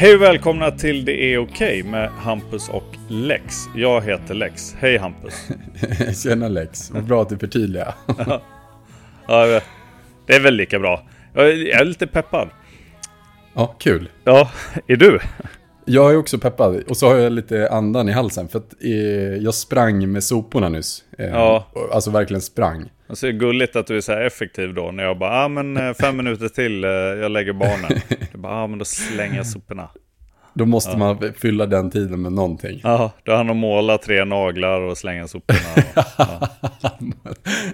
Hej och välkomna till Det är okej med Hampus och Lex. Jag heter Lex. Hej Hampus. Tjena Lex, vad bra att du förtydligar. Ja, det är väl lika bra. Jag är lite peppad. ja, kul. Ja, är du? Jag är också peppad och så har jag lite andan i halsen för att eh, jag sprang med soporna nyss. Eh, Ja. Alltså verkligen sprang. Alltså det är gulligt att du är så här effektiv då. När jag bara, ja ah, men eh, fem minuter till, eh, jag lägger barnen. Du bara, ja ah, men då slänger jag soporna. Då måste man fylla den tiden med någonting. Ja, då hann de måla tre naglar och slänga soporna. Ja.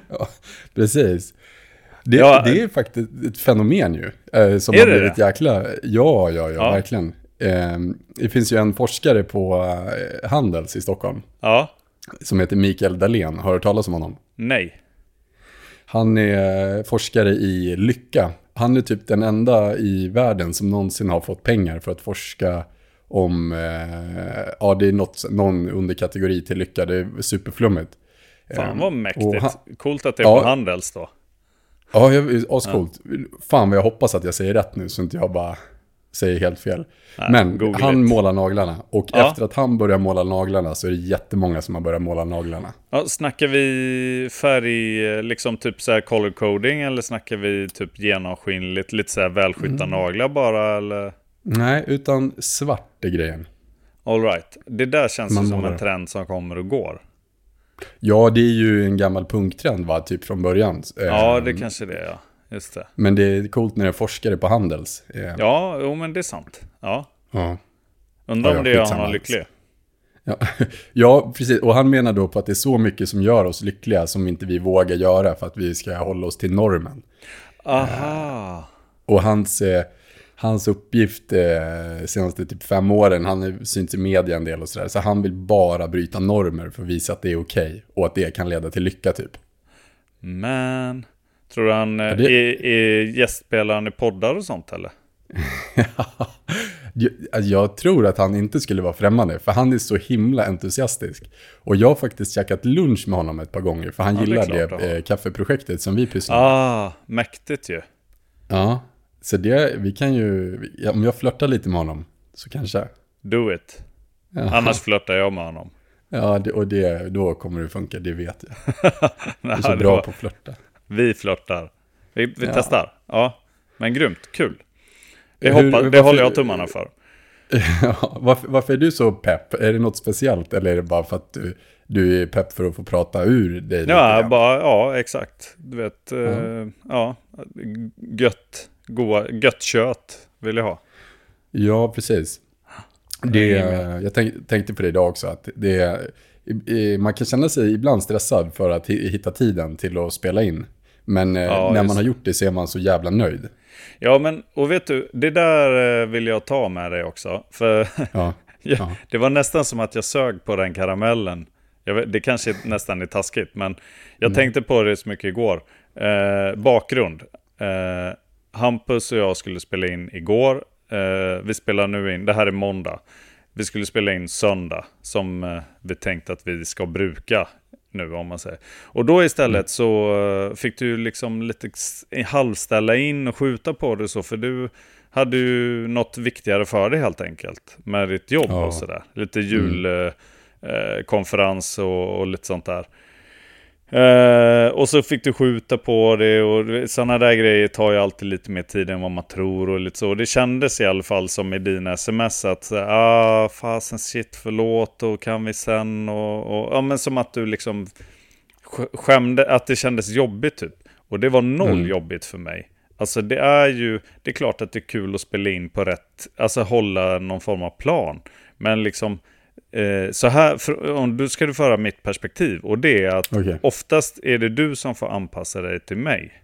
ja, precis. Det, Ja, det är faktiskt ett fenomen ju. Eh, som har det blivit jäkla... Ja, ja, ja, Ja. verkligen. Eh, det finns ju en forskare på eh, Handels i Stockholm. ja, Som heter Mikael Dahlén. Har du hört talas om honom? nej. Han är forskare i lycka. Han är typ den enda i världen som någonsin har fått pengar för att forska om, eh, ja det är något, någon underkategori till lycka, det är superflummigt. Fan Eh, vad mäktigt. han- Coolt att det är Ja. på Handels då. Ja, ascoolt. Fan vad jag hoppas att jag säger rätt nu så inte jag bara säger helt fel. Nej, Men googligt. han målar naglarna och Ja. efter att han börjar måla naglarna så är det jättemånga som har börjat måla naglarna. Ja, snackar vi färg, eh, liksom typ så här color coding eller snackar vi typ genomskinligt, lite så här välskytta Mm. naglar bara eller? Nej, utan svart är grejen. All right. Det där känns Man som målar. en trend som kommer och går. Ja, det är ju en gammal punktrend va, typ från början. Ja, Eh, det kanske det är, ja. Just det. Men det är coolt när det är forskare på Handels. Eh, Ja, jo men det är sant. Ja. ja. Undrar Ja, om det gör honom lycklig. Ja. ja, precis. Och han menar då på att det är så mycket som gör oss lyckliga som inte vi vågar göra för att vi ska hålla oss till normen. Aha. Och hans, eh, hans uppgift eh, senaste typ fem åren, han har synts i media en del och sådär, så han vill bara bryta normer för att visa att det är okej och att det kan leda till lycka typ. Men, tror du han eh, det- är, är gästspelaren i poddar och sånt eller? Jag, alltså, jag tror att han inte skulle vara främmande, för han är så himla entusiastisk. Och jag har faktiskt käkat lunch med honom ett par gånger, för han Ja, det gillar klart det, du har. eh, kaffeprojektet som vi pysslar med. Ah, mäktigt ju. Ja, så det, vi kan ju, ja, om jag flörtar lite med honom, så kanske. Do it. Ja, Annars flörtar jag med honom. ja det, och det, då kommer det funka, det vet jag. Nej, är så det bra var- på att flörta. Vi flörtar. Vi, vi Ja. testar. Ja, men grymt. Kul. Det, Hur- hoppas, det varför- håller jag tummarna för. Ja, varför, varför är du så pepp? Är det något speciellt eller är det bara för att du, du är pepp för att få prata ur dig Ja, bara, ja, exakt. Du vet, ja, ja gött, goa, gött kött vill jag ha. Ja, precis. Det, Jag tänk, tänkte på det idag också, att det, man kan känna sig ibland stressad för att hi- hitta tiden till att spela in. Men eh, Ja, när just man har gjort det så är man så jävla nöjd. Ja, men och vet du, det där eh, vill jag ta med dig också. För Ja, ja, det var nästan som att jag sög på den karamellen. Vet, det kanske nästan är taskigt, men jag tänkte på det så mycket igår. Eh, bakgrund. Eh, Hampus och jag skulle spela in igår. Eh, vi spelar nu in, det här är måndag. Vi skulle spela in söndag, som eh, vi tänkte att vi ska bruka nu om man säger. Och då istället så eh, fick du liksom lite s- halvställa in och skjuta på det så, för du hade ju något viktigare för dig helt enkelt. Med ditt jobb Ja. och sådär. Lite julkonferens eh, konferens och, och lite sånt där. Eh, och så fick du skjuta på det och sådana där grejer tar ju alltid lite mer tid än vad man tror och lite så. Det kändes i alla fall som i dina sms att ah, fasen shit förlåt och kan vi sen och, och ja men som att du liksom sk- skämde, att det kändes jobbigt typ. Och det var noll Mm. jobbigt för mig. Alltså det är ju, det är klart att det är kul att spela in på rätt, alltså hålla någon form av plan. Men liksom, så här, om du ska du föra mitt perspektiv. Och det är att Okej. oftast är det du som får anpassa dig till mig.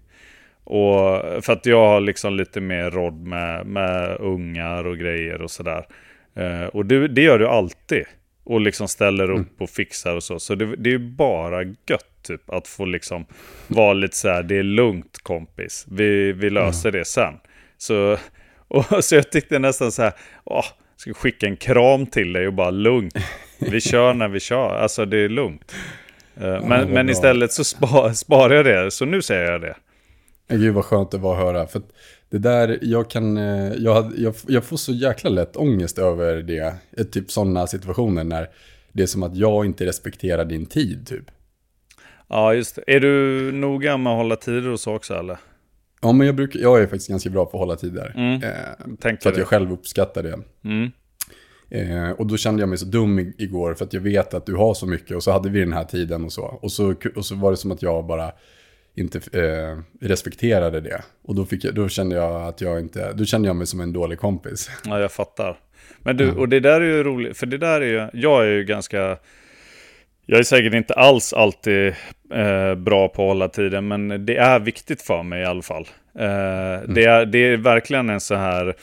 Och för att jag har liksom lite mer rodd med, med ungar och grejer och sådär. Eh, och det, det gör du alltid. Och liksom ställer upp och fixar och så. Så det, det är bara gött typ att få liksom vara lite så här, det är lugnt kompis. Vi, vi löser det sen. Så, och, så jag tyckte nästan så här, åh, ska skicka en kram till dig och bara lugnt. Vi kör när vi kör, alltså det är lugnt. Eh, men men istället så spa, sparar jag det, så nu säger jag det. Gud vad skönt det var att höra. För det där, jag kan, eh, jag, jag, jag får så jäkla lätt ångest över det. Eh, typ sådana situationer när det är som att jag inte respekterar din tid typ. Ja, just det. Är du noga med att hålla tider och så också eller? Ja, men jag, brukar, jag är faktiskt ganska bra på att hålla tider. Mm. Eh, för att jag själv uppskattar det. Mm. Eh, och då kände jag mig så dum igår för att jag vet att du har så mycket och så hade vi den här tiden och så. Och så, och så var det som att jag bara inte eh, respekterade det. Och då, fick jag, då kände jag att jag inte, då kände jag mig som en dålig kompis. Ja, jag fattar. Men du, och det där är ju roligt, för det där är ju, jag är ju ganska, jag är säkert inte alls alltid eh, bra på att hålla tiden, men det är viktigt för mig i alla fall. Eh, mm. det, är, det är verkligen en så här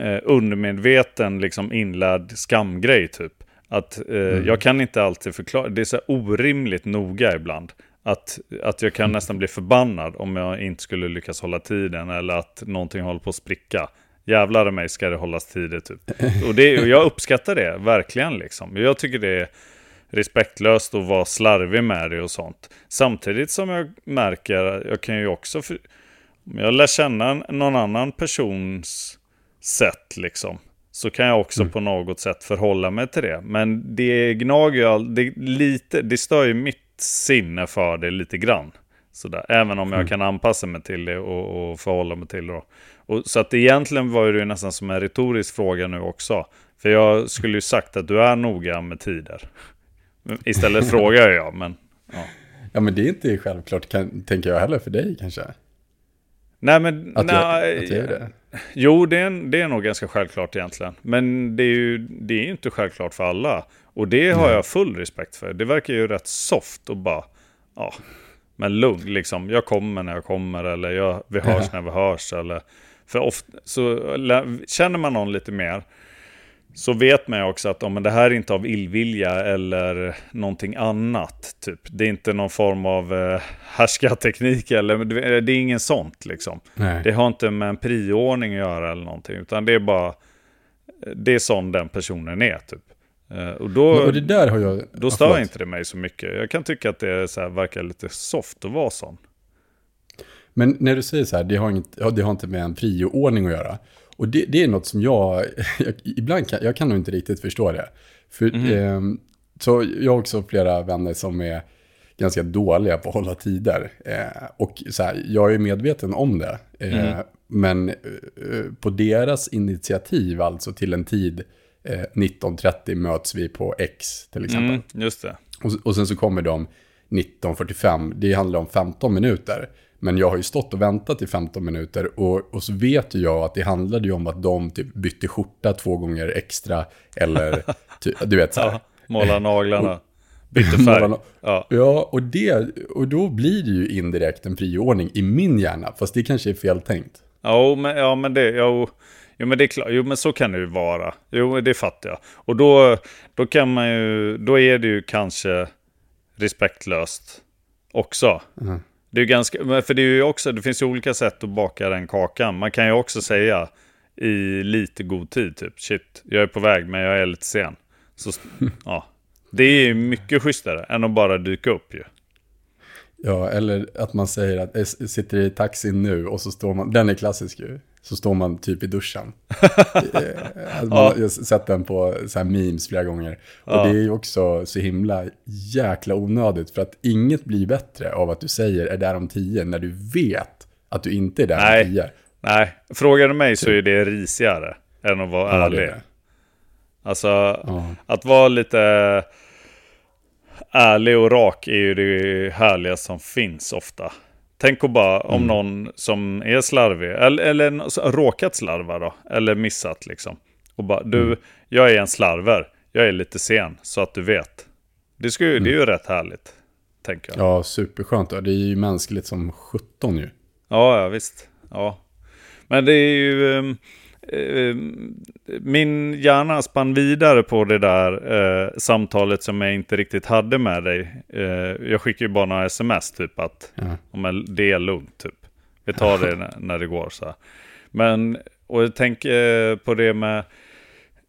eh, undermedveten, liksom inlärd skamgrej typ. Att eh, mm. jag kan inte alltid förklara, det är så orimligt noga ibland. Att, att jag kan mm. nästan bli förbannad om jag inte skulle lyckas hålla tiden eller att någonting håller på att spricka. Jävlar i mig ska det hållas tider typ. Och, det, och jag uppskattar det verkligen liksom. Jag tycker det är respektlöst att vara slarvig med det och sånt. Samtidigt som jag märker, jag kan ju också, för, om jag lär känna någon annan persons sätt liksom. Så kan jag också mm. på något sätt förhålla mig till det. Men det gnager ju, det, lite, det stör ju mitt sinne för det lite grann. Sådär. Även om jag mm. kan anpassa mig till det och, och förhålla mig till det. Och, så att egentligen var det ju nästan som en retorisk fråga nu också. För jag skulle ju sagt att du är noga med tider. Istället frågar jag, men... Ja. ja, men det är inte självklart, kan, tänker jag heller, för dig kanske. Nej, men... Att, nej, jag, att jag är det. Jo, det är, det är nog ganska självklart egentligen. Men det är ju det är inte självklart för alla. Och det har jag full respekt för. Det verkar ju rätt soft och bara, ja, men lugn liksom. Jag kommer när jag kommer eller jag, vi hörs när vi hörs. Eller, för ofta, så känner man någon lite mer så vet man ju också att om det här är inte av illvilja eller någonting annat. Typ. Det är inte någon form av eh, härskarteknik eller det är ingen sånt liksom. Nej. Det har inte med en priordning att göra eller någonting. Utan det är bara, det är sån den personen är typ. Eh, och då, och det där har jag, då stör inte det mig så mycket. Jag kan tycka att det så här, verkar lite soft att vara sån. Men när du säger så här, det har, inget, det har inte med en prioordning att göra. Och det, det är något som jag, jag, ibland kan, jag kan nog inte riktigt förstå det. För, mm. eh, så jag har också flera vänner som är ganska dåliga på att hålla tider. Eh, och så här, jag är medveten om det. Eh, mm. Men eh, på deras initiativ, alltså till en tid, 19.30 eh, möts vi på X till exempel. Mm, just det. Och, och sen så kommer de 19.45, det handlar om 15 minuter. Men jag har ju stått och väntat i 15 minuter och, och så vet ju jag att det handlade ju om att de typ bytte skjorta två gånger extra. Eller ty, du vet så här. Ja, måla naglarna. Bytte färg. Ja, ja och, det, och då blir det ju indirekt en friordning i min hjärna. Fast det kanske är fel tänkt. Ja, men, ja, men det... Ja, Jo men det är klart, jo men så kan det ju vara. Jo det fattar jag. Och då, då kan man ju, då är det ju kanske respektlöst också. Mm. Det är ganska, för det är ju också, det finns ju olika sätt att baka den kakan. Man kan ju också säga i lite god tid typ, shit, jag är på väg men jag är lite sen. Så, ja. Det är mycket schysstare än att bara dyka upp ju. Ja, eller att man säger att jag sitter i taxin nu och så står man, den är klassisk ju så står man typ i duschen. Eh, man har sett den på så här memes flera gånger. Och ja. det är ju också så himla jäkla onödigt. För att inget blir bättre av att du säger är där om tio när du vet att du inte är där Nej. om tio. Nej, frågar du mig så är det risigare än att vara ja, ärlig. Det alltså, ja. att vara lite ärlig och rak är ju det härliga som finns ofta. Tänk att bara om mm. någon som är slarvig, eller, eller råkat slarva då, eller missat liksom. Och bara, du, mm. jag är en slarver, jag är lite sen, så att du vet. Det, skulle, mm. det är ju rätt härligt, tänker jag. Ja, superskönt. Det är ju mänskligt som 17 ju. Ja, ja visst. Ja. Men det är ju... Eh, min hjärna spann vidare på det där eh, samtalet som jag inte riktigt hade med dig. Eh, jag skickade ju bara några sms typ att ja. om det är lugnt typ. Vi tar det när, när det går så här. Men, och jag tänker på det med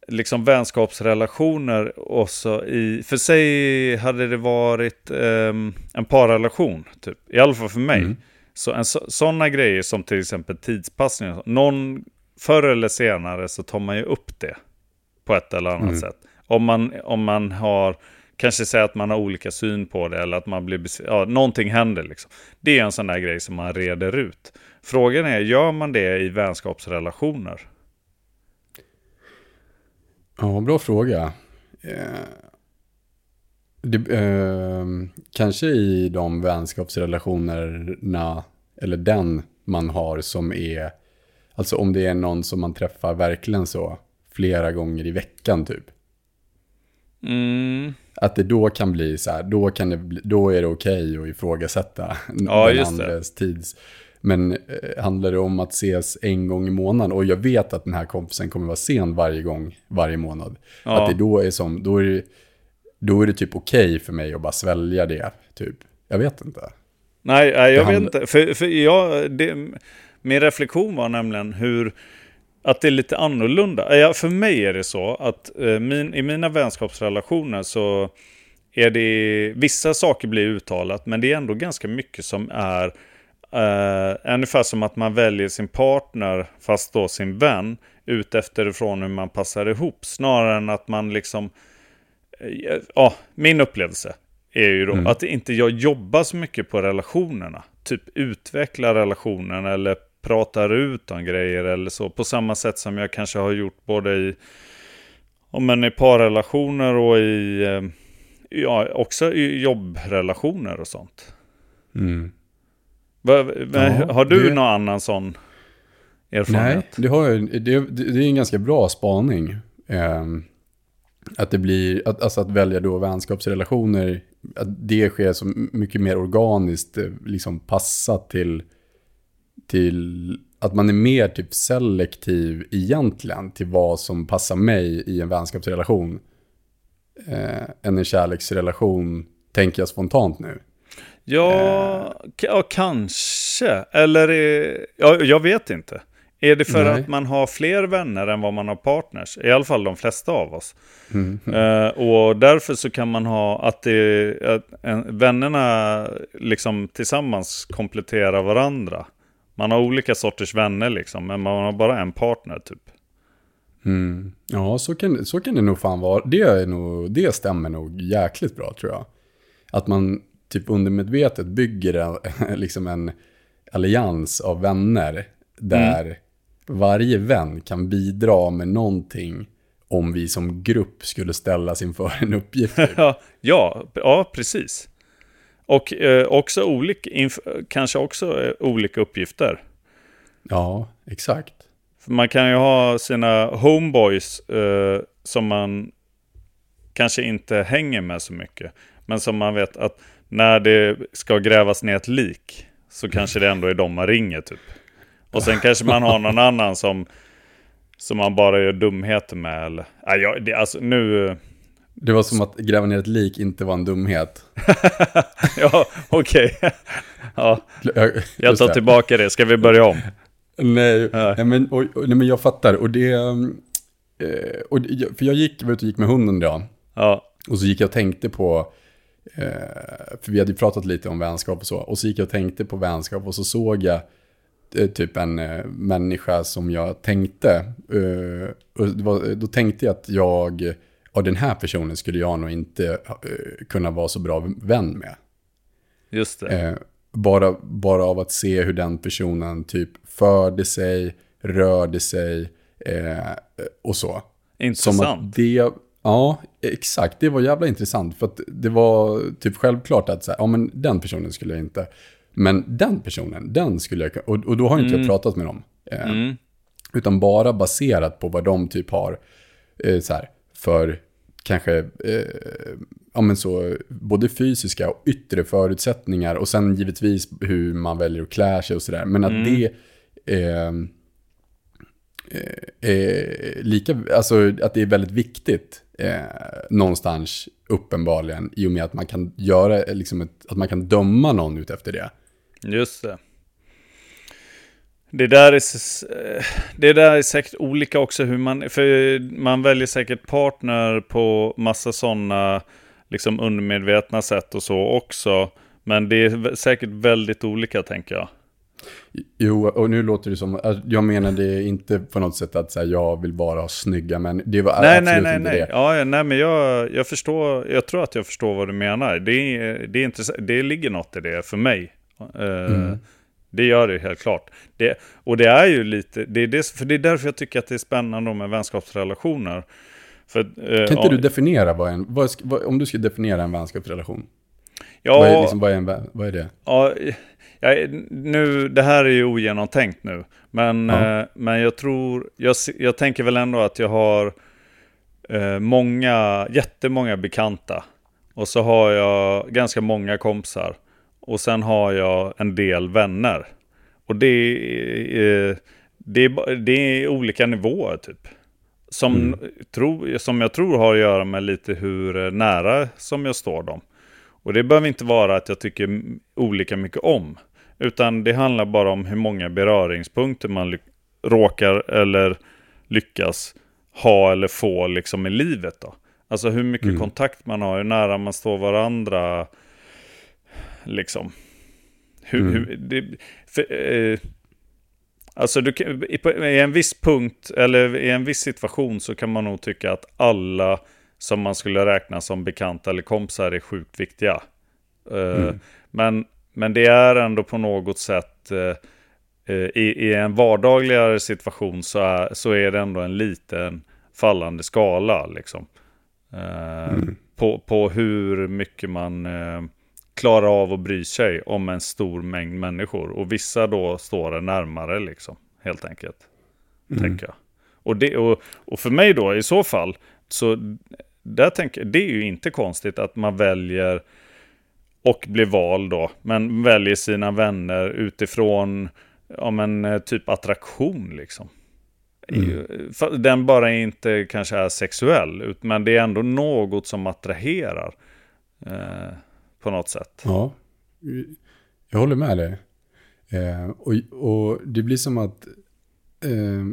liksom vänskapsrelationer också i, för sig hade det varit eh, en parrelation typ, i alla fall för mig. Mm. Så en, sådana grejer som till exempel tidspassning, någon, förr eller senare så tar man ju upp det på ett eller annat mm. sätt. Om man, om man har, kanske säger att man har olika syn på det eller att man blir ja, någonting händer liksom. Det är en sån där grej som man reder ut. Frågan är, gör man det i vänskapsrelationer? Ja, bra fråga. Eh, det, eh, kanske i de vänskapsrelationerna, eller den man har som är, alltså om det är någon som man träffar verkligen så flera gånger i veckan typ. Mm. Att det då kan bli så här, då, kan det då är det okej okay att ifrågasätta ja, den andres tids. Men eh, handlar det om att ses en gång i månaden och jag vet att den här kompisen kommer vara sen varje gång, varje månad. Ja. Att det då är som, då är det, då är det typ okej okay för mig att bara svälja det, typ. Jag vet inte. Nej, nej jag vet inte. För, för jag, det, min reflektion var nämligen hur, att det är lite annorlunda. Ja, för mig är det så att eh, min, i mina vänskapsrelationer så är det, vissa saker blir uttalat, men det är ändå ganska mycket som är Uh, ungefär som att man väljer sin partner, fast då sin vän, utefterifrån hur man passar ihop. Snarare än att man liksom... Uh, ja, min upplevelse är ju då mm. att inte jag jobbar så mycket på relationerna. Typ utveckla relationen eller pratar ut om grejer eller så. På samma sätt som jag kanske har gjort både i, om men i parrelationer och i, uh, ja, också i jobbrelationer och sånt. Mm. Va, va, ja, har du det... någon annan sån erfarenhet? Nej, det, har jag, det, det, är en ganska bra spaning. Eh, att det blir, att, alltså att välja då vänskapsrelationer, att det sker så mycket mer organiskt, eh, liksom passat till, till att man är mer typ selektiv egentligen till vad som passar mig i en vänskapsrelation. Eh, än en kärleksrelation, tänker jag spontant nu. Ja, eh. ja kanske. Eller, ja, jag vet inte. Är det för Nej. att man har fler vänner än vad man har partners? I alla fall de flesta av oss. Mm. Uh, och därför så kan man ha att, det, att en, vännerna liksom tillsammans kompletterar varandra. Man har olika sorters vänner liksom, men man har bara en partner typ. Mm. Ja, så kan, så kan det nog fan vara. Det, är nog, det stämmer nog jäkligt bra tror jag. Att man typ undermedvetet bygger en, liksom en allians av vänner. Där mm. varje vän kan bidra med någonting om vi som grupp skulle ställas inför en uppgift. Typ. ja, ja, precis. Och eh, också olika, kanske också eh, olika uppgifter. Ja, exakt. För man kan ju ha sina homeboys eh, som man kanske inte hänger med så mycket. Men som man vet att när det ska grävas ner ett lik så kanske det ändå är de man ringer typ. Och sen kanske man har någon annan som, som man bara gör dumheter med. Eller, nej, jag, det, alltså nu... Det var som att gräva ner ett lik inte var en dumhet. ja, okej. Ja. Jag tar tillbaka det. Ska vi börja om? Nej, nej, men, och, nej men jag fattar. Och det... Eh, och, för jag gick, var ute och gick med hunden idag. Ja. Och så gick jag och tänkte på Eh, för vi hade ju pratat lite om vänskap och så. Och så gick jag och tänkte på vänskap och så såg jag eh, typ en människa som jag tänkte. och var, då tänkte jag att jag, ja den här personen skulle jag nog inte kunna vara så bra vän med. Just det. bara, bara av att se hur den personen typ förde sig, rörde sig och så. Intressant. Det Ja, exakt. Det var jävla intressant. För att det var typ självklart att så här, ja, men den personen skulle jag inte... Men den personen, den skulle jag Och, och då har inte mm. jag pratat med dem. Eh, mm. Utan bara baserat på vad de typ har eh, så här, för kanske eh, ja, men så, både fysiska och yttre förutsättningar. Och sen givetvis hur man väljer att klä sig och sådär. Men att mm. det... Eh, eh, lika, alltså att det är väldigt viktigt eh, någonstans uppenbarligen i och med att man kan göra, liksom ett, att man kan döma någon ut efter det. Just det. Det där, är, det där är säkert olika också hur man, för man väljer säkert partner på massa sådana liksom undermedvetna sätt och så också. Men det är säkert väldigt olika tänker jag. Jo, och nu låter det som, alltså, jag menar det är inte på något sätt att säga jag vill bara ha snygga men det var nej, absolut nej, nej, inte nej. det. Ja, nej, men jag, jag förstår, jag tror att jag förstår vad du menar. Det, är, det, är intressant, det ligger något i det för mig. Uh, Mm. Det gör det helt klart. Det, och det är ju lite, det är det, för det är därför jag tycker att det är spännande med vänskapsrelationer. För, uh, Kan inte du definiera vad en, vad, vad, om du skulle definiera en vänskapsrelation? ja, Vad, är, liksom, vad, är en, vad är det? Ja, jag, nu, det här är ju ogenomtänkt nu. Men, Ja. eh, men jag tror, jag, jag tänker väl ändå att jag har eh, många, jättemånga bekanta. Och så har jag ganska många kompisar. Och sen har jag en del vänner. Och det är, eh, det är, ba- det är olika nivåer typ. Som, Mm. tro, som jag tror har att göra med lite hur nära som jag står dem. Och det behöver inte vara att jag tycker olika mycket om. Utan det handlar bara om hur många beröringspunkter man råkar eller lyckas ha eller få liksom i livet då. Alltså hur mycket Mm. kontakt man har, hur nära man står varandra. Liksom. Hur, Mm. hur, det, för, eh, alltså du, i, i en viss punkt, eller i en viss situation så kan man nog tycka att alla som man skulle räkna som bekanta eller kompisar är sjukt viktiga. Eh, Mm. men, men det är ändå på något sätt eh, eh, i, i en vardagligare situation så är, så är det ändå en liten fallande skala. Liksom. Eh, Mm. på, på hur mycket man klarar av att bry sig om en stor mängd människor. Och vissa då står det närmare liksom, helt enkelt. Mm. Tänker jag. Och, det, och, och för mig då i så fall, så där tänker, det är ju inte konstigt att man väljer och blir vald då, men väljer sina vänner utifrån ja, men, eh, typ attraktion liksom. Mm. Den bara inte kanske är sexuell, men det är ändå något som attraherar eh, på något sätt. Ja, jag håller med dig. Eh, och, och det blir som att, eh,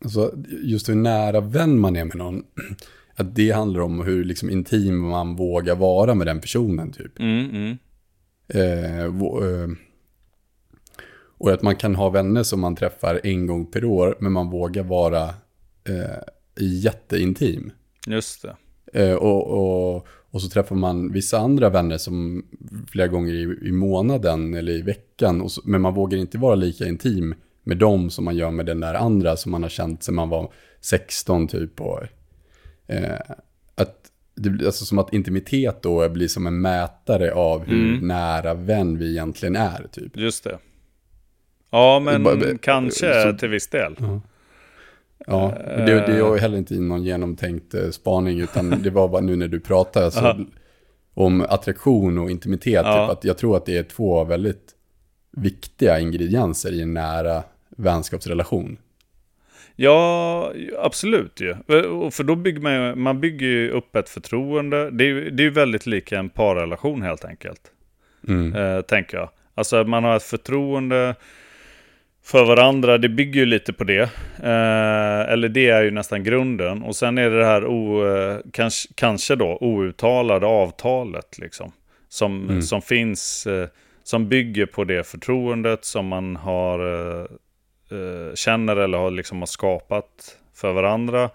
alltså, just hur nära vän man är med någon, att det handlar om hur liksom, intim man vågar vara med den personen typ. Mm, mm. Eh, eh, och att man kan ha vänner som man träffar en gång per år, men man vågar vara eh, jätteintim. Just det. Eh, och, och, och så träffar man vissa andra vänner som flera gånger i, i månaden eller i veckan. Så, men man vågar inte vara lika intim med dem som man gör med den där andra som man har känt sedan man var 16 typ. Och, eh, att det blir alltså som att intimitet då blir som en mätare av hur Mm. nära vän vi egentligen är typ. Just det. Ja, men Bara- bara- kanske så- till viss del. Ja, det, det är ju heller inte någon genomtänkt eh, spaning, utan det var bara nu när du pratade alltså, om attraktion och intimitet. Ja. Typ, att jag tror att det är två väldigt viktiga ingredienser i en nära vänskapsrelation. Ja, absolut ju. För då bygger man ju, man bygger ju upp ett förtroende. Det är ju det är väldigt lika en parrelation helt enkelt. Mm. Eh, tänker jag. Alltså man har ett förtroende för varandra. Det bygger ju lite på det. Eh, eller det är ju nästan grunden. Och sen är det det här o, eh, kanske, kanske då outtalade avtalet liksom. Som, Mm. som finns, eh, som bygger på det förtroendet som man har eh, eh, känner eller har, liksom har skapat för varandra.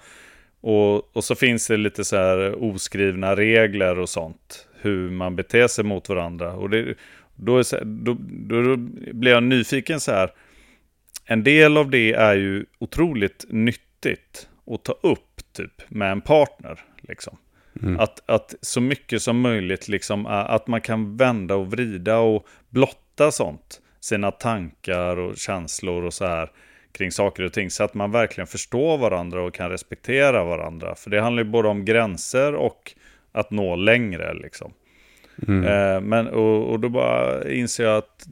Och, och så finns det lite så här oskrivna regler och sånt. Hur man beter sig mot varandra. Och det, då, är då, då blir jag nyfiken så här. En del av det är ju otroligt nyttigt att ta upp typ med en partner. Liksom. Mm. Att, att så mycket som möjligt, liksom, att man kan vända och vrida och blotta sånt. Sina tankar och känslor och så här kring saker och ting. Så att man verkligen förstår varandra och kan respektera varandra. För det handlar ju både om gränser och att nå längre. Liksom. Mm. Eh, men, och, och då bara inser jag att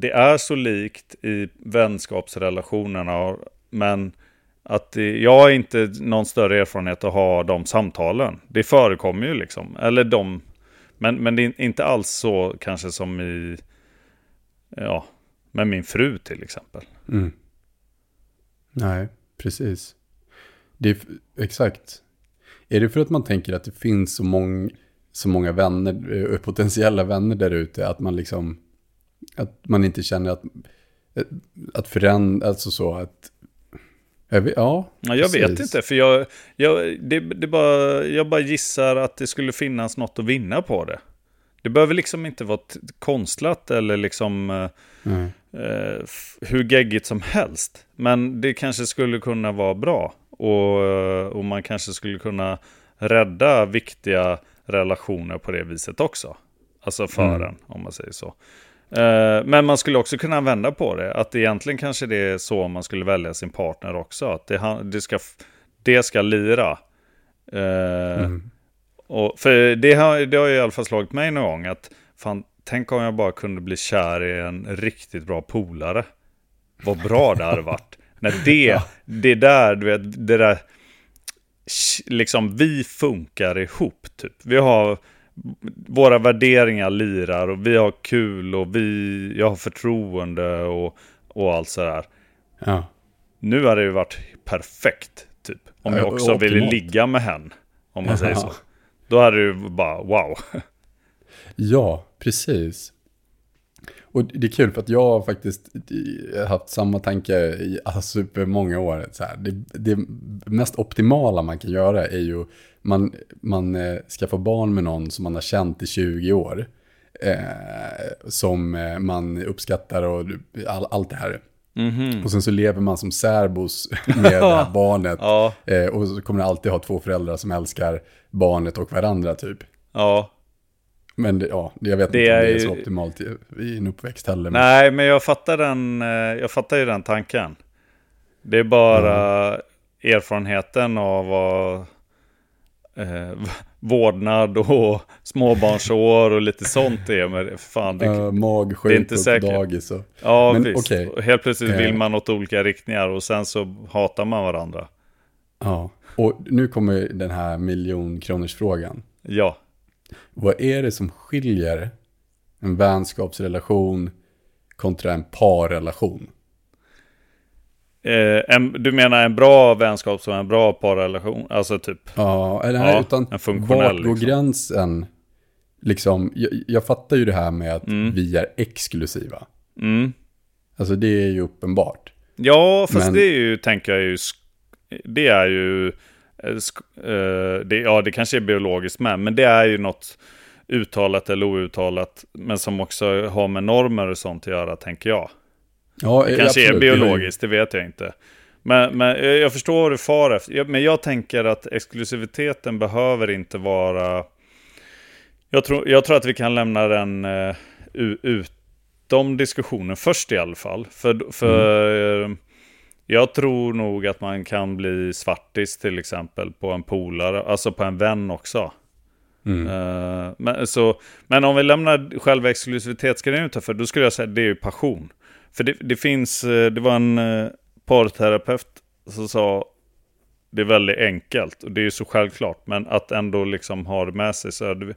det är så likt i vänskapsrelationerna. Men att det, jag har inte någon större erfarenhet att ha de samtalen. Det förekommer ju liksom. Eller de, men, men det är inte alls så kanske som i, ja, med min fru till exempel. Mm. Nej, precis. Det är, exakt. Är det för att man tänker att det finns så, mång, så många vänner, eh, potentiella vänner där ute, att man liksom att man inte känner att, att förändra, alltså så att... Vet, ja, Ja, jag vet inte, för jag, jag, det, det bara, jag bara gissar att det skulle finnas något att vinna på det. Det behöver liksom inte vara konstlat eller liksom eh, Mm. eh, f- hur geggigt som helst. Men det kanske skulle kunna vara bra. Och, eh, och man kanske skulle kunna rädda viktiga relationer på det viset också. Alltså för Mm. en, om man säger så. Eh, Men man skulle också kunna vända på det. Att egentligen kanske det är så man skulle välja sin partner också. Att det, det, ska, det ska lira. Eh, Mm. och, för det har, det har ju i alla fall slagit mig någon gång att fan, tänk om jag bara kunde bli kär i en riktigt bra polare. Vad bra det hade varit. När det, det där, du vet, det där, liksom vi funkar ihop typ. Vi har, våra värderingar lirar och vi har kul och vi, jag har förtroende och, och allt sådär. Ja. Nu har det ju varit perfekt, typ. Om Ja, jag också optimalt. ville ligga med hen, om man säger så. Då hade det ju bara, wow. Ja, precis. Och det är kul för att jag har faktiskt eh, haft samma tanke i alltså, supermånga år. Så här, det, det mest optimala man kan göra är ju man, man eh, skaffar barn med någon som man har känt i 20 år. Eh, som eh, man uppskattar och all, allt det här. Mhm. Och sen så lever man som särbos med det här barnet. Ja, Eh, och så kommer det alltid ha två föräldrar som älskar barnet och varandra typ. ja. Men det, ja, jag vet Det inte om det är så optimalt i, i en uppväxt heller. Men, Nej, men jag fattar, den, eh, jag fattar ju den tanken. Det är bara erfarenheten av vad eh, vårdnad och småbarnsår och lite sånt är. Men fan, det, uh, magsjuk det är inte säkert. dagis och... ja, men visst. Och Helt plötsligt vill Eh. man åt olika riktningar och sen så hatar man varandra. Ja. Och nu kommer den här miljonkronorsfrågan. Ja. Vad är det som skiljer en vänskapsrelation kontra en parrelation? Eh, en, du menar en bra vänskap som en bra parrelation? Alltså typ, Ja, eller nej, Ja, utan en funktionell, vart går liksom. gränsen? Liksom, jag, jag fattar ju det här med att Mm. vi är exklusiva. mm. Alltså det är ju uppenbart. Ja, fast Men- det är ju, tänker jag ju, det är ju, det, ja det kanske är biologiskt med, men det är ju något uttalat eller outtalat, men som också har med normer och sånt att göra, tänker jag. Ja, Det eh, kanske absolut, är biologiskt, det vet jag inte. Men, men eh, jag förstår vad du far efter. Men jag tänker att exklusiviteten behöver inte vara... Jag tror, jag tror att vi kan lämna den uh, utom diskussionen först i alla fall. För, för eh, jag tror nog att man kan bli svartis till exempel på en polare, alltså på en vän också. Mm. Eh, men, så, men om vi lämnar själva exklusivitetsgrejen utanför, då skulle jag säga att det är ju passion. För det, det finns, eh, det var en eh, parterapeut som sa, det är väldigt enkelt och det är ju så självklart, men att ändå liksom ha det med sig. Så det,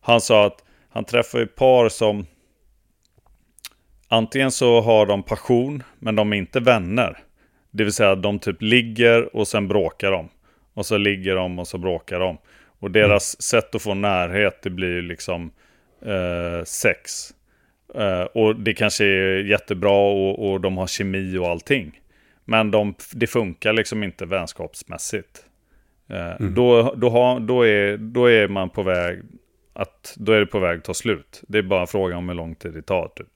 han sa att han träffar ju par som antingen så har de passion, men de är inte vänner. Det vill säga att de typ ligger och sen bråkar de. Och så ligger de och så bråkar de. Och deras sätt att få närhet, det blir liksom eh, sex. Eh, och det kanske är jättebra och, och de har kemi och allting. Men de, det funkar liksom inte vänskapsmässigt. Eh, då, då, har, då, är, då är man på väg att, då är det på väg att ta slut. Det är bara en fråga om hur lång tid det tar typ.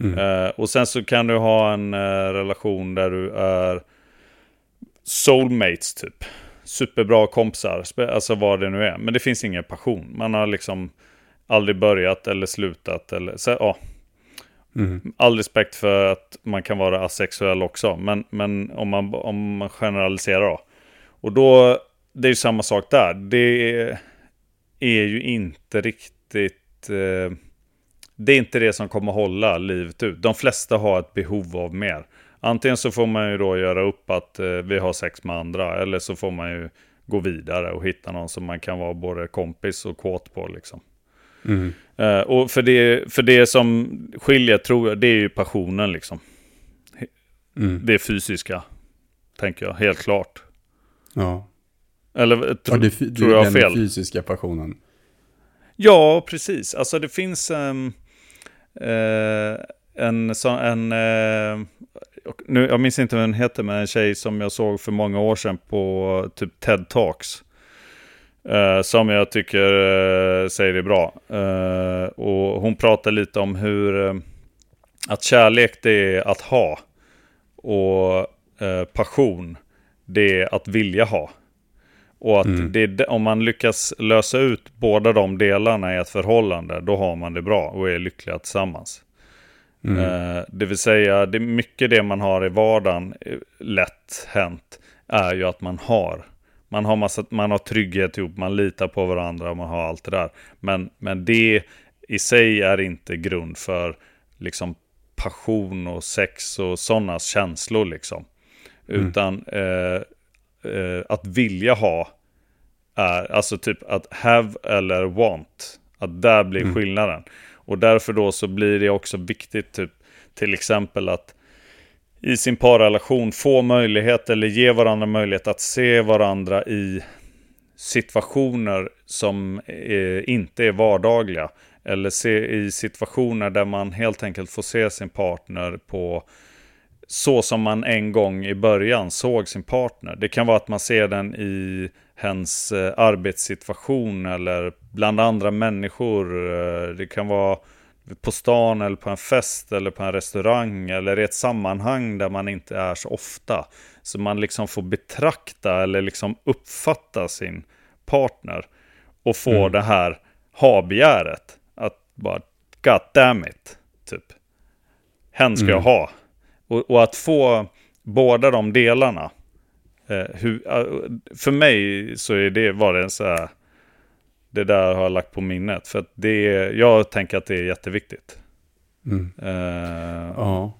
Eh, och sen så kan du ha en eh, relation där du är soulmates typ. Superbra kompisar, alltså vad det nu är. Men det finns ingen passion. Man har liksom aldrig börjat eller slutat. Eller, så, ja. Mm. All respekt för att man kan vara asexuell också. Men, men om, man, om man generaliserar då. Och då, det är ju samma sak där. Det är, är ju inte riktigt... Eh, det är inte det som kommer hålla livet ut. De flesta har ett behov av mer. Antingen så får man ju då göra upp att eh, vi har sex med andra. Eller så får man ju gå vidare och hitta någon som man kan vara både kompis och kåt på liksom. Mm. Eh, och för det, för det som skiljer tror jag, det är ju passionen liksom. Mm. Det fysiska, tänker jag, helt klart. Ja. Eller eh, tro, ja, det, tror jag den fel? fysiska passionen. Ja, precis. Alltså det finns... eh, Eh, en sån, en, eh, nu, jag minns inte vad hon heter, men en tjej som jag såg för många år sedan på typ TED Talks. Eh, som jag tycker eh, säger det bra. Eh, och hon pratar lite om hur, eh, att kärlek det är att ha. Och eh, passion, det är att vilja ha. Och att Mm. det, om man lyckas lösa ut båda de delarna i ett förhållande, då har man det bra och är lyckliga tillsammans. Mm. Eh, det vill säga, det mycket det man har i vardagen, eh, lätt hänt, är ju att man har. Man har, massa, man har trygghet ihop, man litar på varandra, man har allt det där. Men, men det i sig är inte grund för liksom passion och sex och sådana känslor liksom. Mm. Utan eh, eh, att vilja ha är, alltså typ att have eller want. Att där blir Mm. skillnaden. Och därför då så blir det också viktigt typ till exempel att i sin parrelation få möjlighet eller ge varandra möjlighet att se varandra i situationer som eh, inte är vardagliga. Eller se i situationer där man helt enkelt får se sin partner på så som man en gång i början såg sin partner. Det kan vara att man ser den i hens eh, arbetssituation eller bland andra människor. Eh, Det kan vara på stan eller på en fest eller på en restaurang eller i ett sammanhang där man inte är så ofta. Så man liksom får betrakta eller liksom uppfatta sin partner och få Mm. det här ha-begäret. Att bara, God damn it, typ. Hen ska jag Mm. ha. Och, och att få båda de delarna. Eh, hur, eh, för mig så är det, var det en så här, det där har jag lagt på minnet. För att det är, jag tänker att det är jätteviktigt. Mm. Eh, Ja.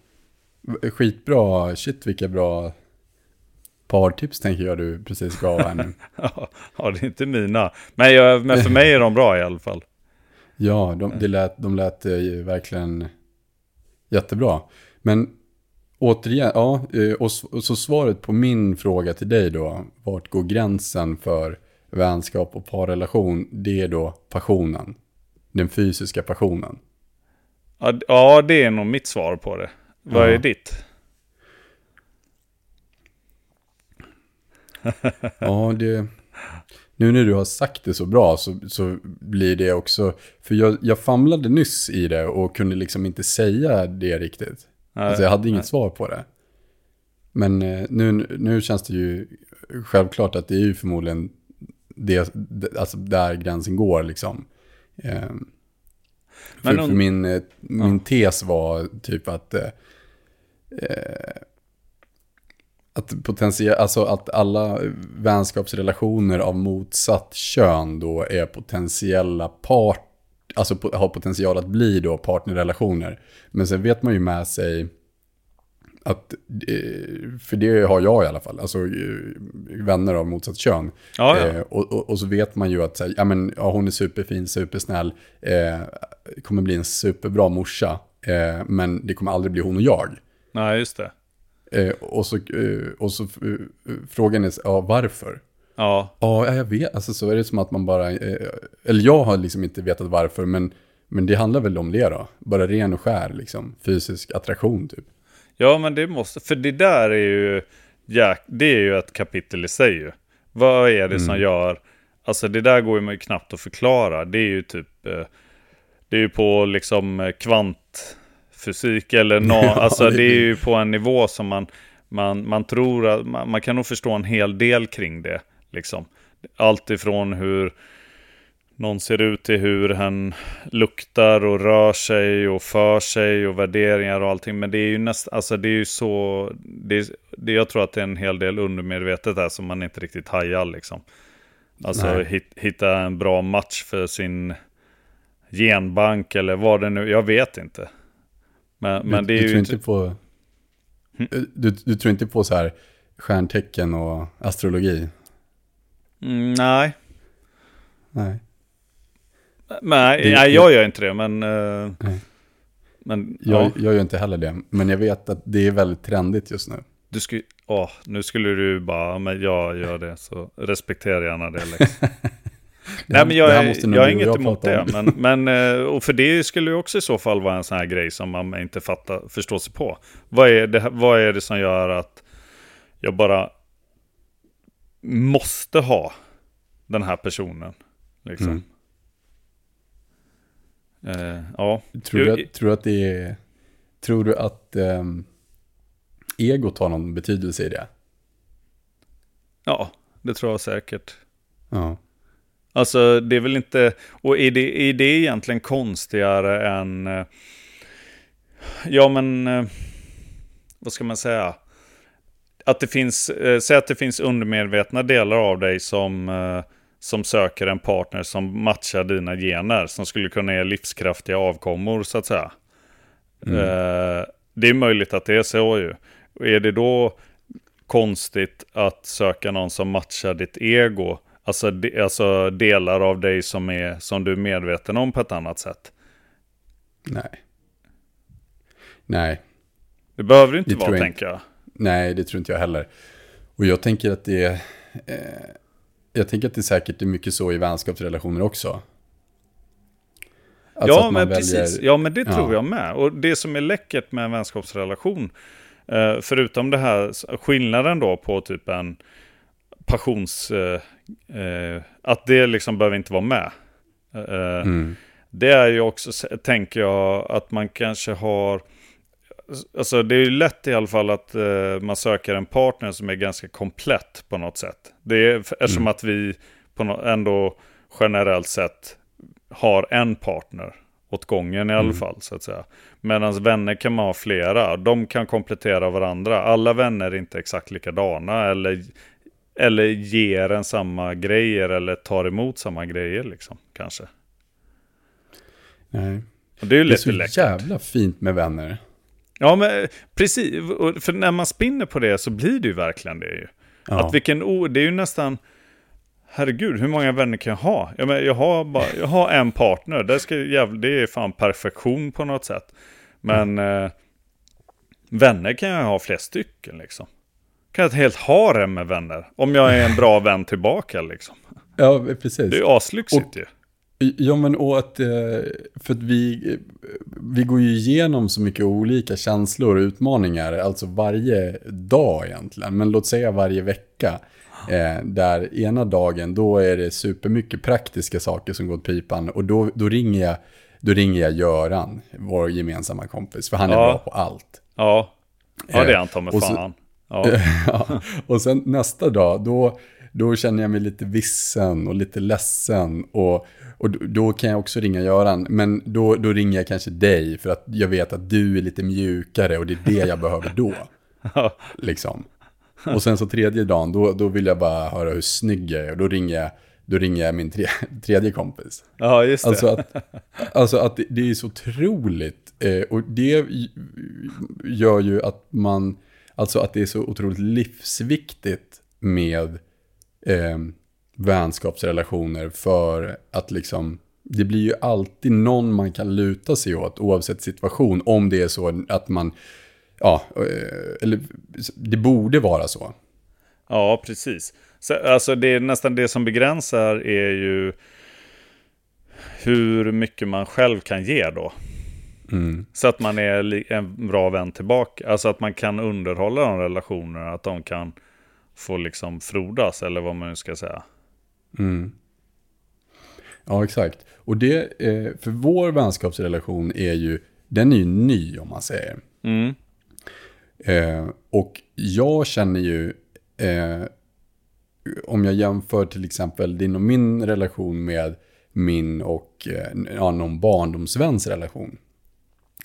Skitbra, shit vilka bra partips tänker jag du precis gav här nu. ja, det är inte mina. Men, jag, men för mig är de bra i alla fall. Ja, de, det lät, de lät eh, ju verkligen jättebra. Men återigen, ja, eh, och, så svaret på min fråga till dig då, vart går gränsen för vänskap och parrelation? Det är då passionen, den fysiska passionen. Ja, det är nog mitt svar på det. Vad Ja. är ditt? Ja, det... Nu när du har sagt det så bra så, så blir det också... För jag, jag famlade nyss i det och kunde liksom inte säga det riktigt. Alltså jag hade inget Nej. svar på det. Men eh, nu, nu känns det ju självklart att det är ju förmodligen det, alltså där gränsen går liksom. Eh, för, om- för min, eh, min tes var typ att eh, eh, att potentiellt, alltså att alla vänskapsrelationer av motsatt kön då är potentiella part, alltså har potential att bli då partnerrelationer. Men sen vet man ju med sig att, eh, för det har jag i alla fall, alltså eh, vänner av motsatt kön. Ja, ja. Eh, och, och, och så vet man ju att så här, ja, men, ja, hon är superfin, supersnäll, eh, kommer bli en superbra morsa, eh, men det kommer aldrig bli hon och jag. Nej, just det. Eh, och så, och så frågan är, ja, varför? Ja, Ja, jag vet. Alltså så är det som att man bara, eh, eller jag har liksom inte vetat varför, men, men det handlar väl om det då. Bara ren och skär liksom, fysisk attraktion typ. ja men det måste, för det där är ju, ja, det är ju ett kapitel i sig ju. Vad är det som Mm. gör, alltså det där går ju knappt att förklara. Det är ju typ, eh, det är ju på liksom kvantfysik eller nå, Ja, alltså det- det är ju på en nivå som man, man, man tror att, man, man kan nog förstå en hel del kring det. Liksom. Allt ifrån hur någon ser ut till hur hen luktar och rör sig och för sig och värderingar och allting. Men det är ju nästan, alltså det är ju så, det är, det, jag tror att det är en hel del undermedvetet där som man inte riktigt hajar liksom. Alltså hit, hitta en bra match för sin genbank eller vad det nu, jag vet inte. Men, men det du, är du, ju tror inte, inte på, du, du tror inte på så här stjärntecken och astrologi? Mm, nej. Nej. Nej, Det- nej, jag gör inte det, men... eh, Nej. men Jag, ja, jag gör inte heller det, men jag vet att det är väldigt trendigt just nu. du skulle... Åh, nu skulle du bara, men jag gör det, så respektera gärna det Lex. Nej, men jag, är- jag och inget jag emot det. Men, men, eh, och för det skulle ju också i så fall vara en sån här grej som man inte fattar, förstår sig på. Vad är, det, vad är det som gör att jag bara måste ha den här personen? Liksom. Eh, ja. Tror du, att, tror du att det är... Tror du att ehm, egot har någon betydelse i det? ja, det tror jag säkert. Ja. Alltså det är väl inte, och är det, är det egentligen konstigare än, eh, ja men, eh, vad ska man säga? Att det finns, eh, säg att det finns undermedvetna delar av dig som, eh, som söker en partner som matchar dina gener, som skulle kunna ge livskraftiga avkommor så att säga. Eh, det är möjligt att det är så ju. Och är det då konstigt att söka någon som matchar ditt ego? Alltså, de, alltså delar av dig som, är, som du är medveten om på ett annat sätt. Nej. Nej. Det behöver det inte Det vara, jag tänker jag. Nej, det tror inte jag heller. Och jag tänker att det är... Eh, jag tänker att det säkert är mycket så i vänskapsrelationer också. Alltså ja, men precis. Ja, men det tror Ja. jag med. Och det som är läckert med en vänskapsrelation, eh, förutom det här skillnaden då på typ en passions... Eh, eh, att det liksom behöver inte vara med. Eh, Mm. Det är ju också, tänker jag, att man kanske har... Alltså det är ju lätt i alla fall att eh, man söker en partner som är ganska komplett på något sätt. Det är eftersom Mm. att vi på no, ändå generellt sett har en partner åt gången i alla Mm. fall så att säga. Medan vänner kan man ha flera, de kan komplettera varandra. Alla vänner är inte exakt likadana eller, eller ger en samma grejer eller tar emot samma grejer liksom kanske. Nej. Och det är ju Det är lite så läckert. jävla fint med vänner. Ja, men precis. Och För när man spinner på det så blir det ju verkligen det ju. Ja. Att vilken o... Det är ju nästan... Herregud, hur många vänner kan jag ha? Jag, men, jag, har, bara, jag har en partner. Det, ska, jävla, det är fan perfektion på något sätt. Men eh, vänner kan jag ha flera stycken liksom. Kan jag ha ett helt harem med vänner. Om jag är en bra vän tillbaka liksom. ja, precis. Det är ju aslyxigt ju. Ja, men och att, eh, för att vi, vi går ju igenom så mycket olika känslor och utmaningar, alltså varje dag egentligen, men låt säga varje vecka. Eh, där ena dagen, då är det supermycket praktiska saker som går åt pipan och då, då, ringer jag, då ringer jag Göran, vår gemensamma kompis, för han är Ja. bra på allt. Ja, ja det är han ta så- fan. Ja, och sen nästa dag, då, då känner jag mig lite vissen och lite ledsen. Och, och då- kan jag också ringa Göran. Men då, då ringer jag kanske dig för att jag vet att du är lite mjukare och det är det jag behöver då. Liksom. Och sen så tredje dagen, då, då vill jag bara höra hur snygg jag är. Och då ringer jag, då ringer jag min tre, tredje kompis. ja, just det. Alltså att, alltså att det, det är så otroligt. Eh, och det gör ju att man, alltså att det är så otroligt livsviktigt med eh, vänskapsrelationer för att liksom, det blir ju alltid någon man kan luta sig åt oavsett situation. Om det är så att man, ja, eh, eller det borde vara så. Ja, precis. Så, alltså det är nästan det som begränsar är ju hur mycket man själv kan ge då. Mm. Så att man är en bra vän tillbaka. Alltså att man kan underhålla de relationerna. Att de kan få liksom frodas eller vad man nu ska säga. Mm. Ja, exakt. Och det, eh, för vår vänskapsrelation är ju, den är ju ny om man säger. Mm. Eh, och jag känner ju, eh, om jag jämför till exempel din och min relation med min och eh, ja, någon barndomsväns relation.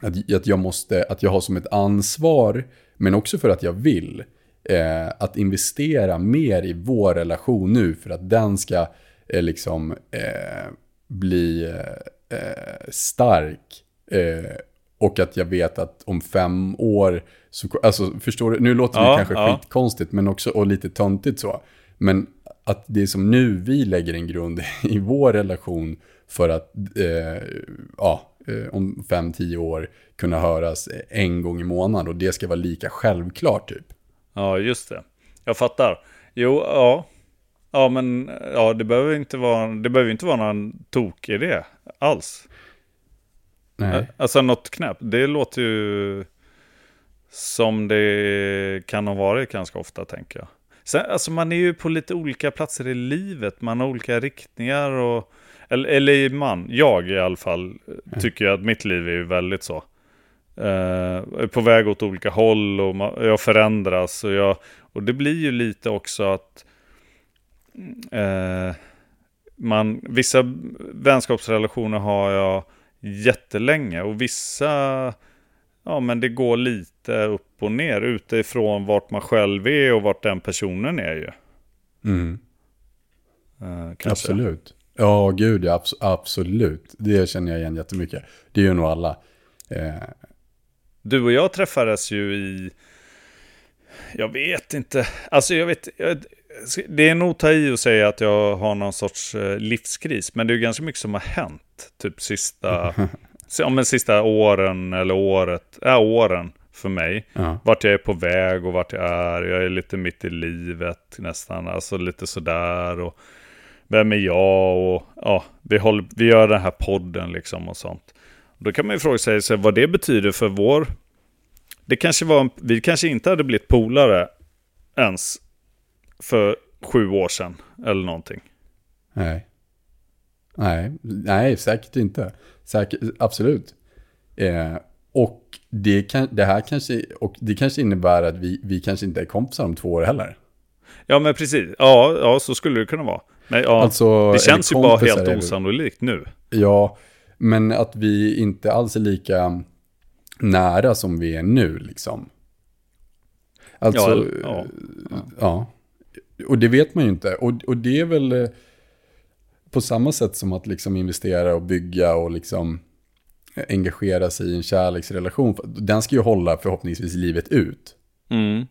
Att, att jag måste, att jag har som ett ansvar, men också för att jag vill, eh, att investera mer i vår relation nu för att den ska eh, liksom eh, bli eh, eh, stark. Eh, och att jag vet att om fem år, så, alltså förstår du, nu låter det Ja, kanske ja. skitkonstigt men också och lite töntigt så. Men att det är som nu vi lägger en grund i vår relation för att eh, ja, om fem, tio år kunna höras en gång i månaden och det ska vara lika självklart typ. Ja, just det. Jag fattar. Jo, ja. Ja, men ja, det behöver inte vara, det behöver inte vara någon tok i det alls. Nej. Alltså något knäppt. Det låter ju som det kan ha varit ganska ofta, tänker jag. Sen, alltså man är ju på lite olika platser i livet. Man har olika riktningar och... Eller, eller man, jag i alla fall, tycker jag att mitt liv är ju väldigt så. Är på väg åt olika håll och jag förändras. Och, jag, och det blir ju lite också att... Uh, man, vissa vänskapsrelationer har jag jättelänge och vissa, ja men det går lite upp och ner utifrån vart man själv är och vart den personen är ju. Mm. Kanske. Absolut. Ja, gud ja, abs absolut. Det känner jag igen jättemycket. Det gör nog alla. Eh, Du och jag träffades ju i, jag vet inte, alltså jag vet, jag, det är nog ta i att säga att jag har någon sorts eh, livskris, men det är ju ganska mycket som har hänt, typ sista, ja, men sista åren eller året, ja åren för mig. ja. Vart jag är på väg och vart jag är, jag är lite mitt i livet nästan, alltså lite sådär och vem är jag och ja, vi, håller, vi gör den här podden liksom och sånt. Då kan man ju fråga sig, sig vad det betyder för vår... Det kanske var, vi kanske inte hade blivit polare ens för sju år sedan eller någonting. Nej. Nej, nej, säkert inte. Säkert, absolut. Eh, och det, kan, det här kanske, och det kanske innebär att vi, vi kanske inte är kompisar om två år heller. Ja men precis, ja, ja så skulle det kunna vara. Men ja, Alltså, det känns ju bara helt osannolikt nu. Ja, men att vi inte alls är lika nära som vi är nu liksom. Alltså, Ja, eller- ja. ja. Och det vet man ju inte. Och, och det är väl eh, på samma sätt som att liksom investera och bygga och liksom engagera sig i en kärleksrelation. Den ska ju hålla förhoppningsvis livet ut. Mm.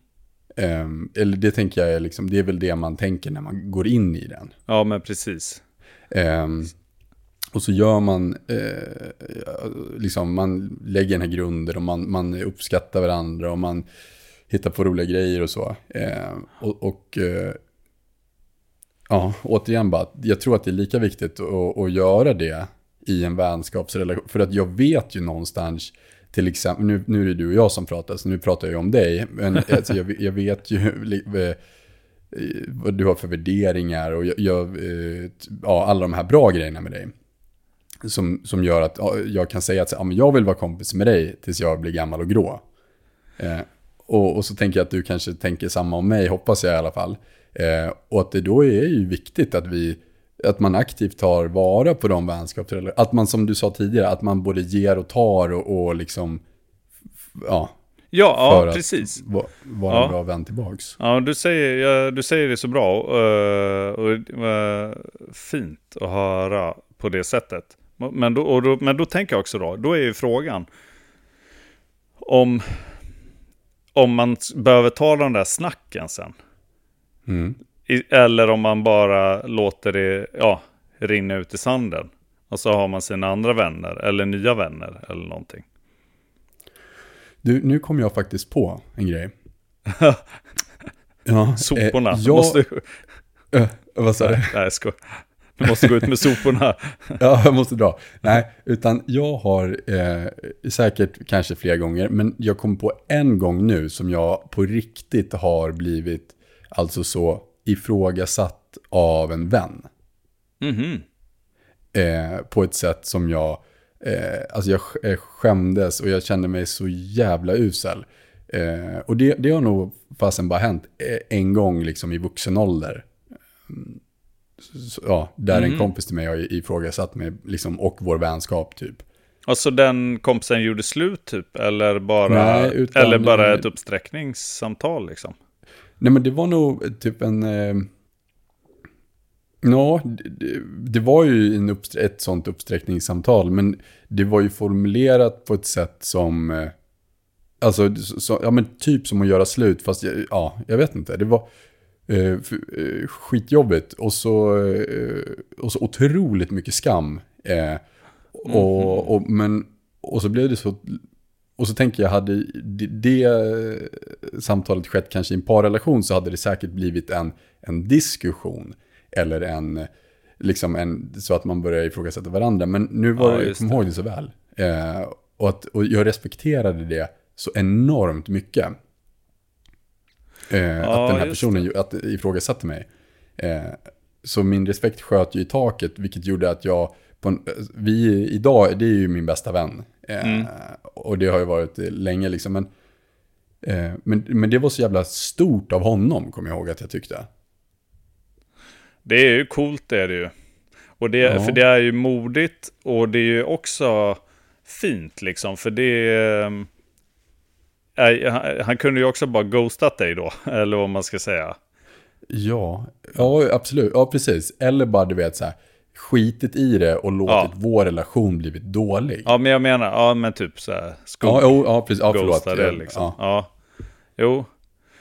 Ehm, eller det tänker jag är liksom, det är väl det man tänker när man går in i den. Ja men precis. Ehm, och så gör man, eh, liksom man lägger den här grunden och man, man uppskattar varandra och man hittar på roliga grejer och så. Ehm, och och eh, ja, återigen bara, jag tror att det är lika viktigt att, att göra det i en vänskapsrelation. För att jag vet ju någonstans, till exempel, nu, nu är det du och jag som pratar, så nu pratar jag om dig. Men alltså, jag, jag vet ju eh, vad du har för värderingar och jag, jag, eh, ja, alla de här bra grejerna med dig. Som, som gör att ja, jag kan säga att ja, men jag vill vara kompis med dig tills jag blir gammal och grå. Eh, och, och så tänker jag att du kanske tänker samma om mig, hoppas jag i alla fall. Eh, och att det då är ju viktigt att vi att man aktivt tar vara på de vänskapsrelationer. Att man som du sa tidigare, att man både ger och tar och, och liksom, ja, Ja, för ja att precis. va- vara Ja. en bra vän tillbaks. Ja, du säger, ja, du säger det så bra. eh, och det var fint att höra på det sättet. Men då, då, men då tänker jag också då, då är ju frågan om, om man behöver ta den där snacken sen. Mm. I, eller om man bara låter det ja, rinna ut i sanden. Och så har man sina andra vänner eller nya vänner eller någonting. Du, nu kom jag faktiskt på en grej. ja, Soporna. Eh, jag, måste, eh, vad sa du? nej, jag skojar. Du måste gå ut med soporna. Ja, jag måste dra. Nej, utan jag har eh, säkert kanske flera gånger, men jag kom på en gång nu som jag på riktigt har blivit alltså så ifrågasatt av en vän. Mhm. Eh, på ett sätt som jag, eh, alltså jag eh, skämdes och jag kände mig så jävla usel. Eh, och det, det har nog fasen bara hänt eh, en gång liksom i vuxen ålder. Mm, ja, där en Mhm. kompis till mig har ifrågasatt mig liksom, och vår vänskap typ. Alltså den kompisen gjorde slut typ? Eller bara, Nej, utan- eller bara ett uppsträckningssamtal liksom? Nej men det var nog typ en... Eh, Ja, det, det- var ju en uppstre- ett sånt uppsträckningssamtal, men det var ju formulerat på ett sätt som... Eh, alltså, så, ja men typ som att göra slut, fast jag, ja, jag vet inte. Det var skitjobbigt och så, eh, och så otroligt mycket skam. Eh, och, och, men, och så blev det så... Och så tänker jag, hade det, det samtalet skett kanske i en parrelation så hade det säkert blivit en, en diskussion. eller en, liksom en, så att man börjar ifrågasätta varandra. Men nu var Ja, jag kommer det. ihåg det så väl. Eh, och, att, och jag respekterade det så enormt mycket. Eh, att den här personen ju- att, ifrågasatte mig. Eh, så min respekt sköt ju i taket, vilket gjorde att jag, en, vi idag, det är ju min bästa vän. Eh, Mm. Och det har ju varit länge liksom. Men, eh, men, men det var så jävla stort av honom, kommer jag ihåg att jag tyckte. Det är ju coolt det är det ju. Och det, Ja. För det är ju modigt och det är ju också fint liksom. För det ehm, är... Han, han kunde ju också bara ghostat dig då. Eller vad man ska säga. Ja, ja absolut. Ja, precis. Eller bara, du vet, så här, skitit i det och låtit Ja. vår relation blivit dålig. Ja, men jag menar, ja men typ så här. Skog, ja, jo, ja precis. Ja, förlåt. det liksom. Ja. Ja. Jo.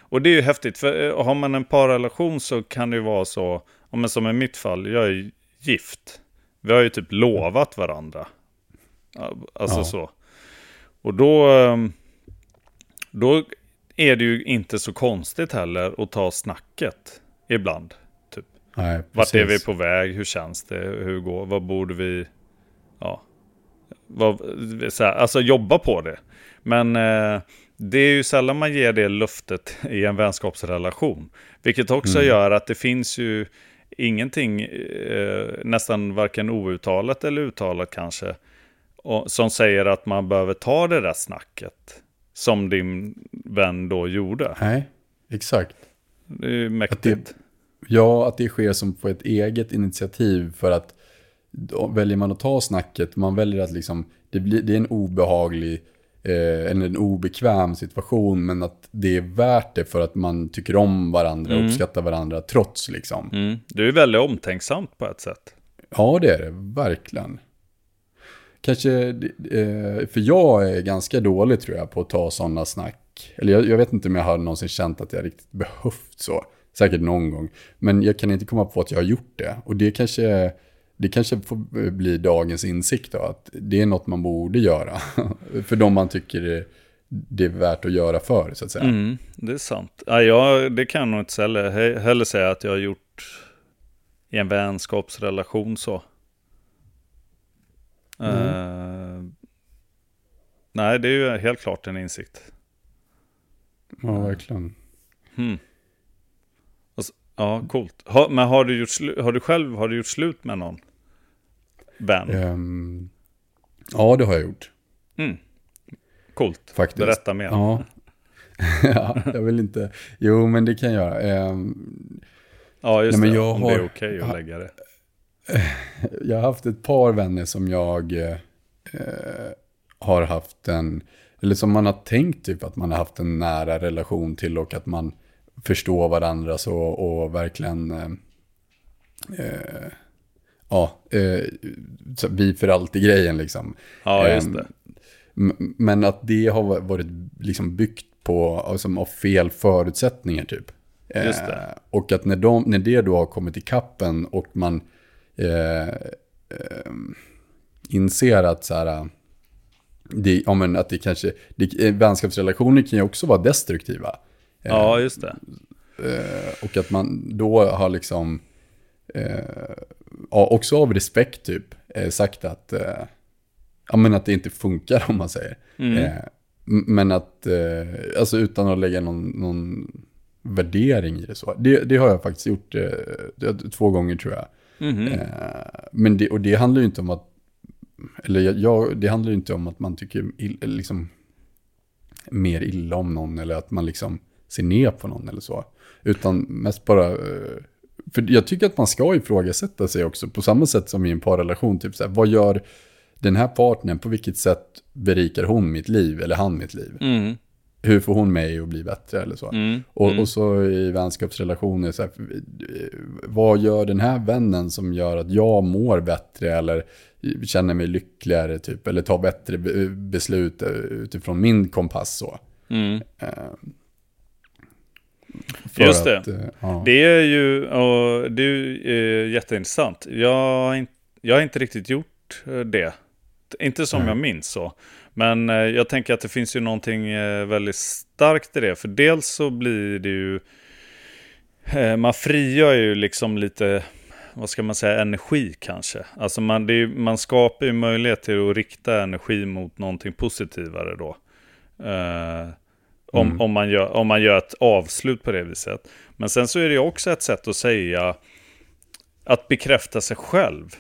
Och det är ju häftigt, för eh, har man en parrelation så kan det ju vara så, men som i mitt fall, jag är gift. Vi har ju typ lovat varandra. Alltså Ja. så. Och då, ehm, då är det ju inte så konstigt heller att ta snacket ibland. Typ. Nej, Vart är vi på väg? Hur känns det? Hur går Vad borde vi... Ja. Vad, så här, alltså jobba på det. Men eh, det är ju sällan man ger det luftet i en vänskapsrelation. Vilket också Mm. gör att det finns ju ingenting, eh, nästan varken outtalat eller uttalat kanske, och, som säger att man behöver ta det där snacket. Som din vän då gjorde. Nej, exakt. Det är mäktigt. Ja, att det sker som på ett eget initiativ för att då väljer man att ta snacket, man väljer att liksom, det, blir, det är en obehaglig, eh, en, en obekväm situation, men att det är värt det för att man tycker om varandra, Mm. uppskattar varandra, trots liksom. Mm. Du är väldigt omtänksamt på ett sätt. Ja, det är det, verkligen. Kanske, eh, för jag är ganska dålig tror jag på att ta sådana snack. Eller jag, jag vet inte om jag har någonsin känt att jag riktigt behövt så. Säkert någon gång. Men jag kan inte komma på att jag har gjort det. Och det kanske, det kanske får eh, bli dagens insikt då. Att det är något man borde göra. för de man tycker det, är värt att göra för, så att säga. Mm, det är sant. Ja, jag, det kan jag nog inte heller, heller säga att jag har gjort i en vänskapsrelation så. Eh, nej, det är ju helt klart en insikt. Ja, verkligen. S- Ja, coolt. Ha, men har du, gjort har du själv har du gjort slut med någon vän? Ehm, ja, det har jag gjort. Mm. Coolt. Faktiskt. Berätta mer. Ja. ja, jag vill inte. Jo, men det kan jag göra. Ehm, Ja, just Nej, men det. jag Om det är har- okej att lägga det. Jag har haft ett par vänner som jag eh, har haft en, eller som man har tänkt typ att man har haft en nära relation till och att man förstår varandra så och verkligen, eh, eh, ja, eh, vi för alltid grejen liksom. Ja, just Ehm, det. Men att det har varit liksom byggt på alltså, av fel förutsättningar typ. Just det. Eh, och att när, de, när det då har kommit i kappen och man eh, eh, inser att så här, det, ja, men att det kanske, det, eh, vänskapsrelationer kan ju också vara destruktiva. Eh, Ja, just det. Eh, och att man då har liksom, ja, också av respekt typ, sagt att, ja, men att det inte funkar om man säger. Mm. Men att, alltså utan att lägga någon, någon värdering i det så. Det, det har jag faktiskt gjort det- två gånger tror jag. Eh, men det, och det handlar ju inte om att, eller jag, jag, det handlar ju inte om att man tycker ill, liksom, mer illa om någon eller att man liksom ser ner på någon eller så. Utan mest bara, eh, för jag tycker att man ska ifrågasätta sig också på samma sätt som i en parrelation. Typ så här, vad gör den här partnern, på vilket sätt berikar hon mitt liv eller han mitt liv? Mm. Hur får hon mig att bli bättre eller så? Mm. Och, mm. och så i vänskapsrelationer, så här, eh, vad gör den här vännen som gör att jag mår bättre eller känner mig lyckligare typ, eller tar bättre be- beslut eh, utifrån min kompass så. Mm. Eh, Just det. eh, ja. Det är ju och det är jätteintressant. Jag, jag har inte riktigt gjort det. Inte som jag minns så. Men eh, jag tänker att det finns ju någonting eh, väldigt starkt i det. För dels så blir det ju... Eh, man frigör ju liksom lite vad ska man säga, energi kanske. Alltså man, är, man skapar ju möjlighet till att rikta energi mot någonting positivare då. Uh, om, mm. om, man gör, om man gör ett avslut på det viset. Men sen så är det också ett sätt att säga, att bekräfta sig själv.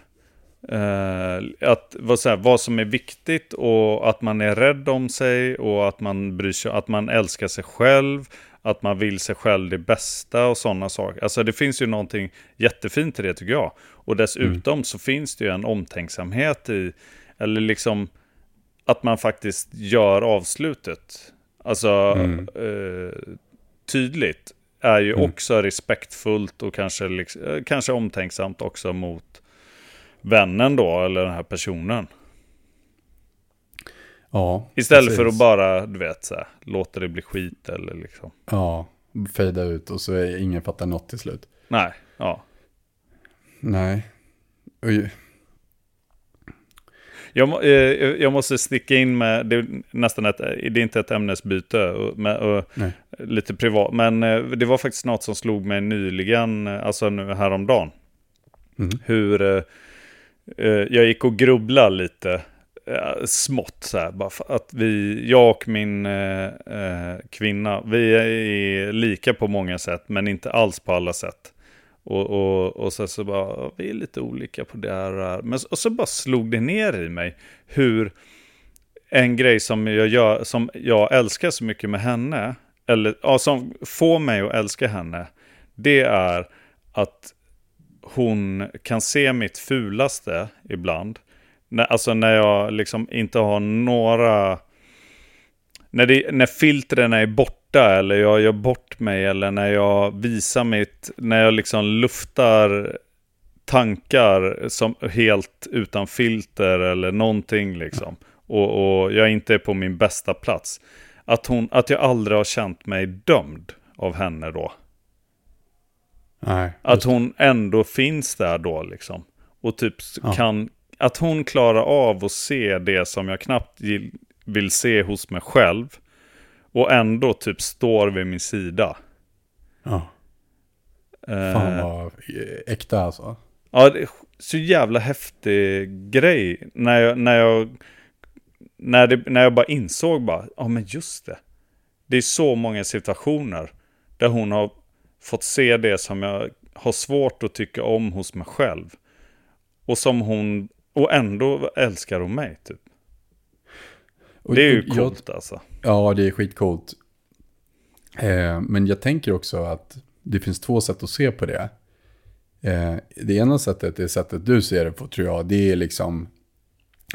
Uh, att vad, så här, vad som är viktigt och att man är rädd om sig och att man bryr sig, att man älskar sig själv att man vill sig själv det bästa och sådana saker. Alltså det finns ju någonting jättefint i det tycker jag. Och dessutom mm. så finns det ju en omtänksamhet i, eller liksom att man faktiskt gör avslutet. Alltså mm. eh, tydligt är ju mm. också respektfullt och kanske, liksom, eh, kanske omtänksamt också mot vännen då, eller den här personen. Ja, Istället precis. för att bara, du vet, så här, låta det bli skit eller liksom. Ja, fejda ut och så är ingen fattar något till slut. Nej, ja. Nej. Jag, eh, jag, måste sticka in med, det är nästan ett, det är inte ett ämnesbyte, med, och lite privat, men eh, det var faktiskt något som slog mig nyligen, eh, alltså nu häromdagen. Mm. Hur Eh, jag gick och grubblade lite eh, smått så här, bara att vi, jag och min eh, eh kvinna, vi är lika på många sätt, men inte alls på alla sätt. Och, och, och så, så bara, vi är lite olika på det här. Men, och så bara slog det ner i mig hur en grej som jag, gör, som jag älskar så mycket med henne, eller ja, som får mig att älska henne, det är att hon kan se mitt fulaste ibland när, alltså när jag liksom inte har några... När, det, när filtren är borta eller jag gör bort mig eller när jag visar mitt... När jag liksom luftar tankar som helt utan filter eller någonting liksom. Och, och jag inte är på min bästa plats. Att, hon, att jag aldrig har känt mig dömd av henne då. Nej, att hon ändå finns där då liksom. Och typ ja. kan, att hon klarar av att se det som jag knappt vill se hos mig själv. Och ändå typ står vid min sida. Ja. Uh, Fan vad äkta alltså. Ja, det är så jävla häftig grej. När jag, när jag, när det, när jag bara insåg bara, ja men just det. Det är så många situationer där hon har fått se det som jag har svårt att tycka om hos mig själv. Och som hon och ändå älskar hon mig typ. Och, det är ju coolt jag, alltså. Ja, det är skitcoolt. Eh, men jag tänker också att det finns två sätt att se på det. Eh, det ena sättet, det sättet du ser det på tror jag, det är liksom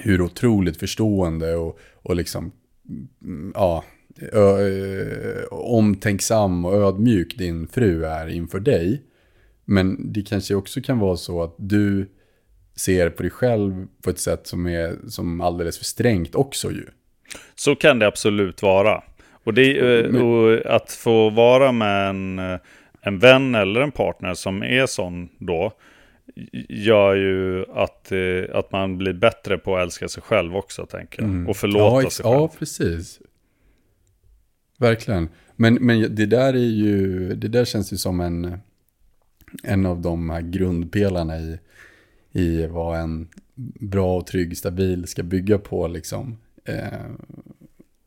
hur otroligt förstående och, och liksom, mm, ja, omtänksam och ödmjuk din fru är inför dig. Men det kanske också kan vara så att du ser på dig själv på ett sätt som är som alldeles för strängt också ju. Så kan det absolut vara. Och, det, och att få vara med en, en vän eller en partner som är sån då gör ju att, eh, att man blir bättre på att älska sig själv också, tänker jag. Mm. Och förlåta ja, sig själv. Ja, precis. Verkligen. Men, men det där är ju, det där känns ju som en, en av de här grundpelarna i i vad en bra och trygg, stabil ska bygga på liksom. Eh,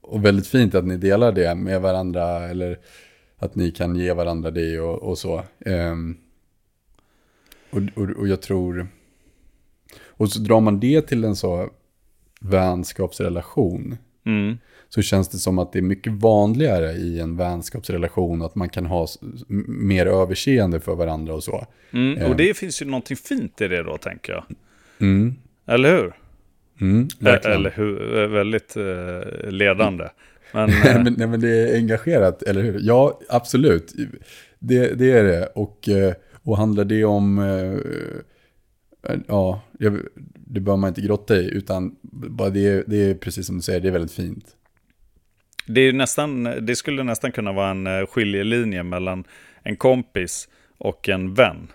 och väldigt fint att ni delar det med varandra eller att ni kan ge varandra det och, och så. Eh, och, och, och, jag tror... Och så drar man det till en så vänskapsrelation. Mm. Så känns det som att det är mycket vanligare i en vänskapsrelation att man kan ha mer överseende för varandra och så. Mm, och eh. det finns ju någonting fint i det då, tänker jag. Mm. Eller hur? Mm, eller hur? Väldigt eh, ledande. Men, eh, men, nej, men det är engagerat, eller hur? Ja, absolut. Det, det är det. Och, och handlar det om... Ja, det bör man inte grotta i, utan bara det, det är precis som du säger, det är väldigt fint. Det, är nästan, det skulle nästan kunna vara en skiljelinje mellan en kompis och en vän.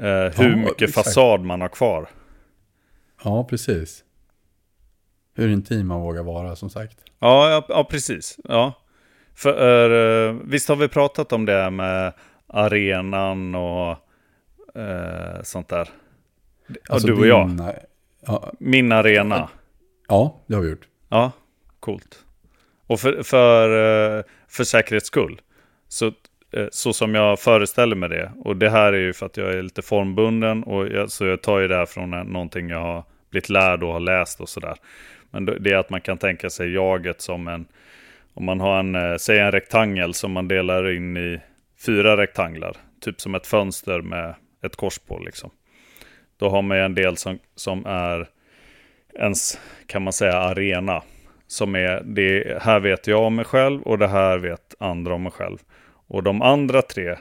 Eh, hur ja, mycket exakt. fasad man har kvar. Ja, precis. Hur intim man vågar vara, som sagt. Ja, ja, ja precis. Ja. För, uh, visst har vi pratat om det med arenan och eh, sånt där. Alltså ja, du och jag. din- Ja, Min arena. ja, det har vi gjort. Ja, coolt. Och för, för, eh, för säkerhets skull, så, eh, så som jag föreställer mig det, och det här är ju för att jag är lite formbunden, och jag, så jag tar ju det här från eh, någonting jag har blivit lärd och har läst och sådär. Men det är att man kan tänka sig jaget som en, om man har en, säg en rektangel som man delar in i fyra rektanglar, typ som ett fönster med ett kors på liksom. Då har man ju en del som, som är ens, kan man säga, arena. Som är, det här vet jag om mig själv och det här vet andra om mig själv. Och de andra tre,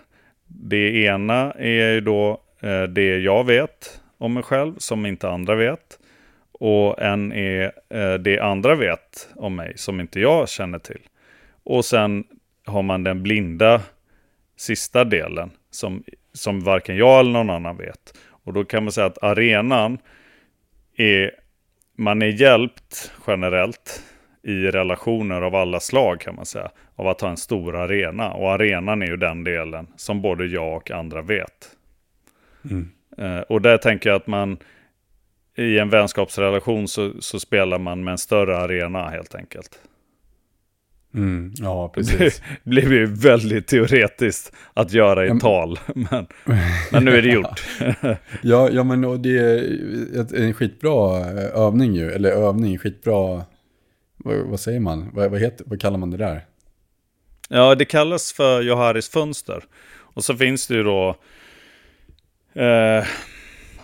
det ena är ju då eh, det jag vet om mig själv som inte andra vet. Och en är eh, det andra vet om mig som inte jag känner till. Och sen har man den blinda sista delen som, som varken jag eller någon annan vet. Och då kan man säga att arenan är, man är hjälpt generellt i relationer av alla slag kan man säga, av att ha en stor arena. Och arenan är ju den delen som både jag och andra vet. Eh, och där tänker jag att man i en vänskapsrelation så, så spelar man med en större arena helt enkelt. Mm, ja, Det precis. blev ju väldigt teoretiskt att göra i Ja, tal, men, men nu är det gjort. Ja, ja men och det är en skitbra eh, övning ju, eller övning, skitbra, vad, vad säger man, vad, vad, heter, vad kallar man det där? Ja, det kallas för Joharis fönster. Och så finns det ju då... Eh,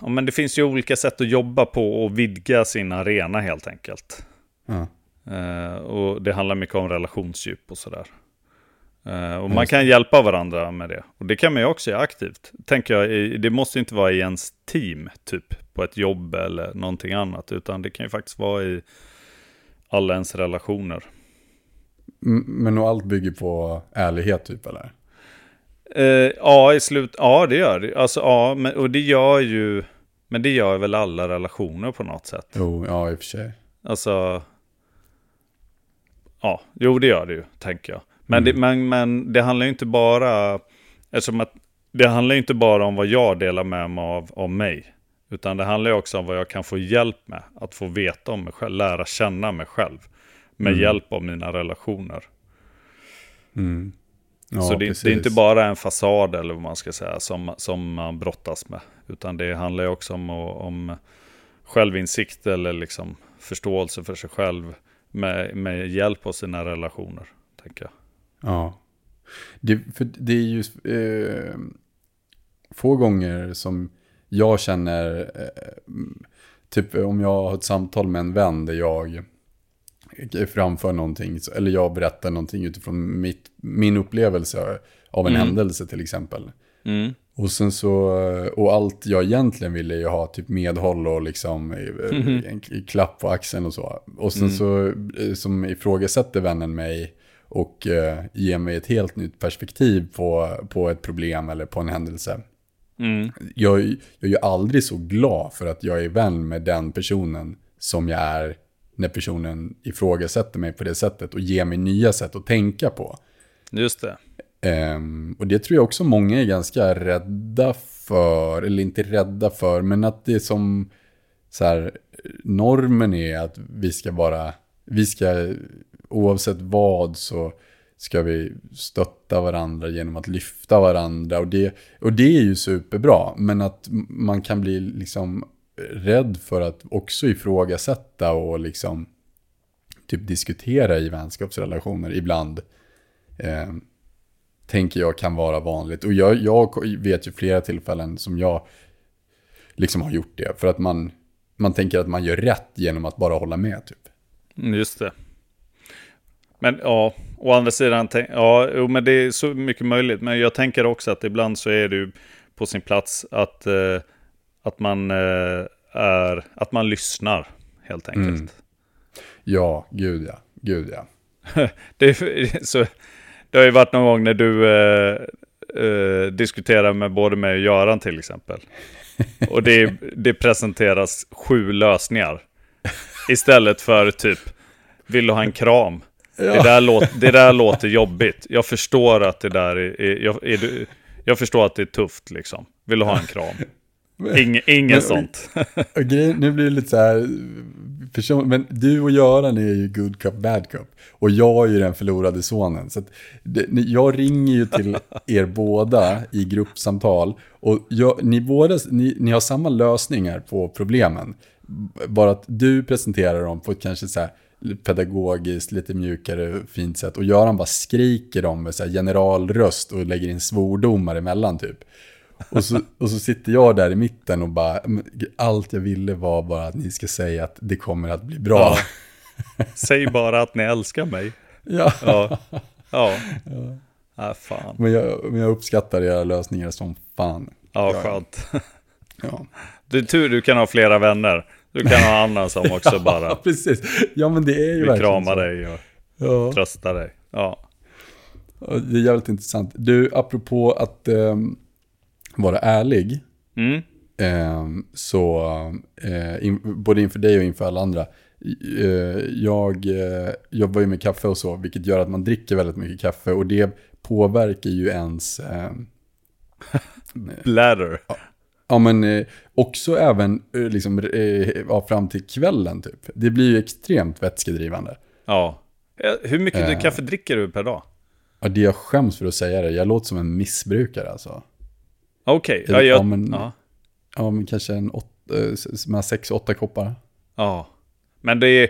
ja, men det finns ju olika sätt att jobba på och vidga sin arena helt enkelt. Ja. Eh, och det handlar mycket om relationsdjup och sådär. Eh, och man kan hjälpa varandra med det. Och det kan man ju också göra aktivt. Tänker jag, det måste inte vara i ens team, typ på ett jobb eller någonting annat. Utan det kan ju faktiskt vara i alla ens relationer. Men och allt bygger på ärlighet typ eller? Eh, ja, i slut, ja det gör det. Alltså, ja, men, och det gör ju, men det gör väl alla relationer på något sätt. Jo, ja i och för sig. Alltså, ja, jo det gör det ju, tänker jag. Men, det, men, men det handlar ju inte bara, eftersom att det handlar ju inte bara om vad jag delar med mig av, av mig. Utan det handlar ju också om vad jag kan få hjälp med. Att få veta om mig själv, lära känna mig själv. Med hjälp av mina relationer. Mm. Ja, så det, det är inte bara en fasad eller vad man ska säga som, som man brottas med. Utan det handlar ju också om, om självinsikt eller liksom förståelse för sig själv med, med hjälp av sina relationer. Tänker jag. Ja. Det, för det är ju eh, få gånger som jag känner, eh, typ om jag har ett samtal med en vän där jag framför någonting, eller jag berättar någonting utifrån mitt, min upplevelse av en Mm. händelse till exempel. Mm. Och sen så, och allt jag egentligen ville ju ha typ medhåll och liksom eh, Mhm. en klapp på axeln och så. Och sen Mm. så, eh, som ifrågasätter vännen mig och eh, ger mig ett helt nytt perspektiv på, på ett problem eller på en händelse. Mm. Jag, jag är ju aldrig så glad för att jag är vän med den personen som jag är när personen ifrågasätter mig på det sättet och ger mig nya sätt att tänka på. Just det. Ehm, och det tror jag också många är ganska rädda för, eller inte rädda för, men att det är som så här, normen är att vi ska bara, vi ska, oavsett vad så ska vi stötta varandra genom att lyfta varandra. Och det, och det är ju superbra, men att man kan bli liksom rädd för att också ifrågasätta och liksom typ diskutera i vänskapsrelationer ibland. Eh, tänker jag kan vara vanligt. Och jag, jag vet ju flera tillfällen som jag liksom har gjort det. För att man, man tänker att man gör rätt genom att bara hålla med typ. Mm, just det. Men ja, å andra sidan, ja, jo, men det är så mycket möjligt. Men jag tänker också att ibland så är det ju på sin plats att, eh, att, man, eh, är, att man lyssnar, helt enkelt. Mm. Ja, gud ja. Gud ja. Det, så, det har ju varit någon gång när du eh, eh, diskuterar med både mig och Göran till exempel. Och det, det presenteras sju lösningar. Istället för typ, vill du ha en kram? Det, där låter, det där låter jobbigt. Jag förstår att det där är, är, jag- är, du, Jag förstår att det är tufft liksom. Vill du ha en kram? Inge, ingen Men- sånt. Och grejen, nu blir det lite så här, person, men du och Göran är ju good cup, bad cup. Och jag är ju den förlorade sonen. Så det, jag ringer ju till er båda i gruppsamtal. Och jag, ni, båda, ni, ni har samma lösningar på problemen. Bara att du presenterar dem på ett kanske så här pedagogiskt, lite mjukare, fint sätt. Och Göran bara skriker dem med så generalröst och lägger in svordomar emellan typ. Och så, och så sitter jag där i mitten och bara, allt jag ville var bara att ni ska säga att det kommer att bli bra. Säg bara att ni älskar mig. Ja. Ja. Ja. Ja, fan. Men, jag, men jag uppskattar era lösningar som fan. Ja, Ja. skönt. Ja, Det är tur du kan ha flera vänner. Du kan ha Anna som också bara precis. Ja, men det är ju verkligen krama så. dig och Ja. trösta dig. Ja. Ja, Det är jävligt intressant. Du, apropå att ehm, vara ärlig, Mm. ehm, så eh, in, både inför dig och inför alla andra. eh, jag eh, jobbar ju med kaffe och så, vilket gör att man dricker väldigt mycket kaffe och det påverkar ju ens ehm, Bladder. Ja, men eh, också även eh, liksom, eh, ja, fram till kvällen typ. Det blir ju extremt vätskedrivande. Ja. Eh, Hur mycket Eh. kaffe dricker du per dag? Ja, det jag skäms för att säga det, jag låter som en missbrukare alltså. Okej, ja, Eller- jag... ja, men- ja. Ja, men kanske en åt, eh, mellan sex åtta koppar. Ja, men det är...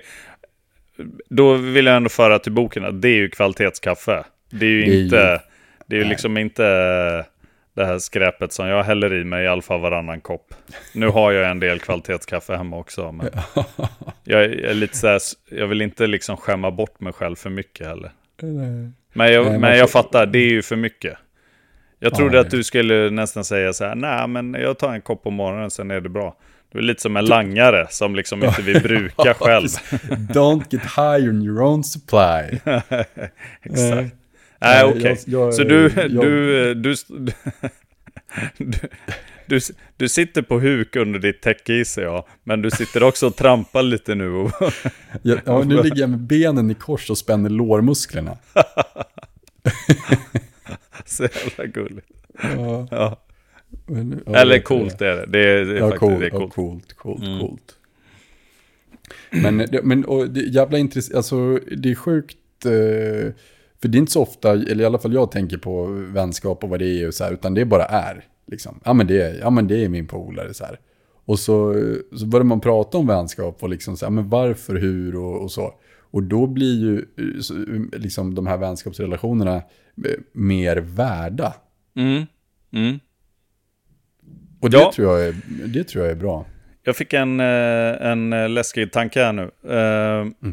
Då vill jag ändå föra till boken att det är ju kvalitetskaffe. Det är ju Det är ju- inte... Det är ju Nej. liksom inte det här skräpet som jag häller i mig i alla fall varannan kopp. Nu har jag en del kvalitetskaffe hemma också, men jag är lite så här, jag vill inte liksom skämma bort mig själv för mycket heller. Men jag, Nej, men jag fattar, det är ju för mycket. Jag Ja, trodde att du skulle nästan säga så här, nej men jag tar en kopp på morgonen, sen är det bra. Du är lite som en langare som liksom inte vill bruka själv. Don't get high on your own supply. Exakt. Nej, okej. jag- Så du, jag- du, du, du, du, du sitter på huk under ditt täcke gissar jag. Men du sitter också och trampar lite nu. Och, Ja, ja, nu ligger jag med benen i kors och spänner lårmusklerna. så jävla gulligt. Ja, Ja. men- Eller coolt är det. Det är, det är faktiskt cool, det är coolt. coolt, coolt, Mm. coolt. Men, men och det, jävla intressant, alltså det är sjukt, eh, för det är inte så ofta, eller i alla fall jag tänker på vänskap och vad det är och så här, utan det bara är. Liksom. Ja, men det är, ja men det är min polare så här. Och så, så börjar man prata om vänskap och liksom så här, men varför, hur och, och så. Och då blir ju eh, liksom de här vänskapsrelationerna eh, mer värda. Mm. Mm. Och det, Ja. tror jag är, det tror jag är bra. Jag fick en, eh, en läskig tanke här nu. Eh,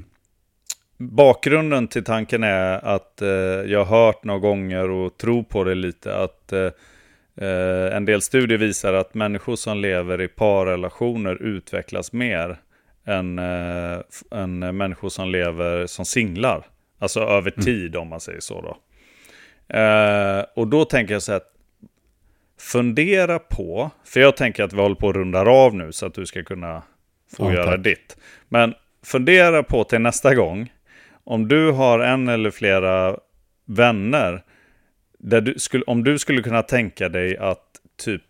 Bakgrunden till tanken är att eh, jag har hört några gånger och tror på det lite att eh, eh, en del studier visar att människor som lever i parrelationer utvecklas mer än, eh, än människor som lever som singlar. Alltså över tid om man säger så då. Eh, och då tänker jag så här, fundera på, för jag tänker att vi håller på att runda av nu så att du ska kunna få Ja, göra tack. ditt. Men fundera på till nästa gång, om du har en eller flera vänner, där du skulle, om du skulle kunna tänka dig att typ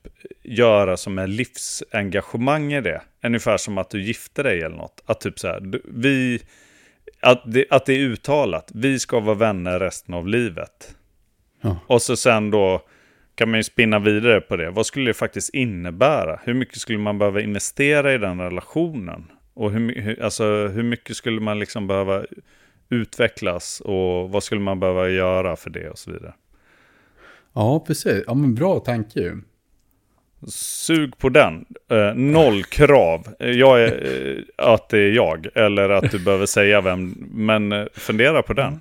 göra som en livsengagemang i det, ungefär som att du gifter dig eller något. Att typ så här, vi, att det, att det är uttalat, vi ska vara vänner resten av livet. Ja. Och så sen då kan man ju spinna vidare på det. Vad skulle det faktiskt innebära? Hur mycket skulle man behöva investera i den relationen? Och hur, hur, alltså, hur mycket skulle man liksom behöva utvecklas? Och vad skulle man behöva göra för det och så vidare? Ja, precis. Ja, men bra tanke ju. Sug på den. Eh, noll krav. Jag är, eh, att det är jag. Eller att du behöver säga vem. Men eh, fundera på den.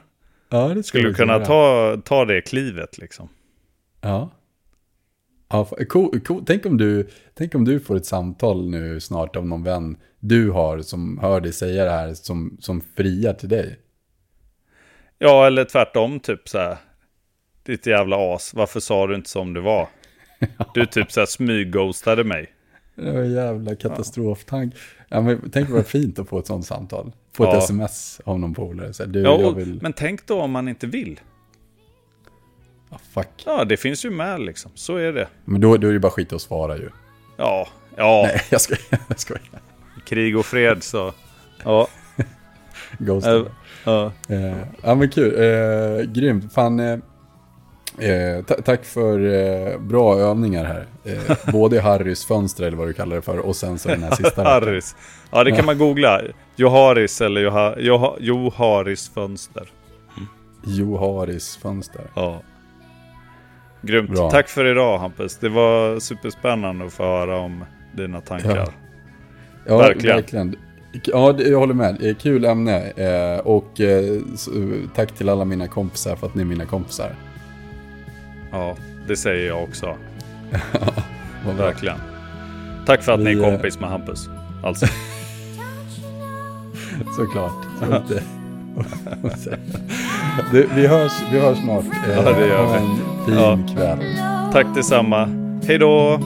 Ja, det Skulle du kunna ta, ta det klivet liksom? Ja. ja cool, cool. Tänk, om du, tänk om du får ett samtal nu snart av någon vän du har som hör dig säga det här som, som friar till dig. Ja, eller tvärtom typ så här. Ditt jävla as, varför sa du inte som det var? Du typ så här smygghostade mig. Det var en jävla katastroftank. Ja, men tänk vad fint att få ett sånt samtal. Få ett Ja. sms av någon polare. Så här, du, Ja, vill... Men tänk då om man inte vill. Ah, fuck. Ja, det finns ju med liksom. Så är det. Men då, då är det bara skit att svara ju. Ja, ja. Nej, jag skojar. Jag skojar. Krig och fred så. Ja. Ghost. Ja. Eh, ja men kul, eh, grymt. Fan, eh, eh, ta- tack för eh, bra övningar här. Både Harrys fönster eller vad du kallar det för och sen så den här sista. Harris. Ja, det kan man googla. Joharis eller Joha, Joha, Joharis fönster. Jo Harrys fönster. Ja. Grymt. Bra. Tack för idag Hampus. Det var superspännande att få höra om dina tankar. Ja. Ja, Verkligen. verkligen. Ja, det- jag håller med. Det är Kul ämne. Eh, och eh, tack till alla mina kompisar för att ni är mina kompisar. Ja, det säger jag också. Bra. Verkligen. Tack för att ni är eh, kompis med Hampus. Alltså. Såklart. Så eh, det, vi, hörs, vi hörs snart. Eh, Ja, det gör ha vi. en fin Ja. kväll. Tack detsamma. Hej då!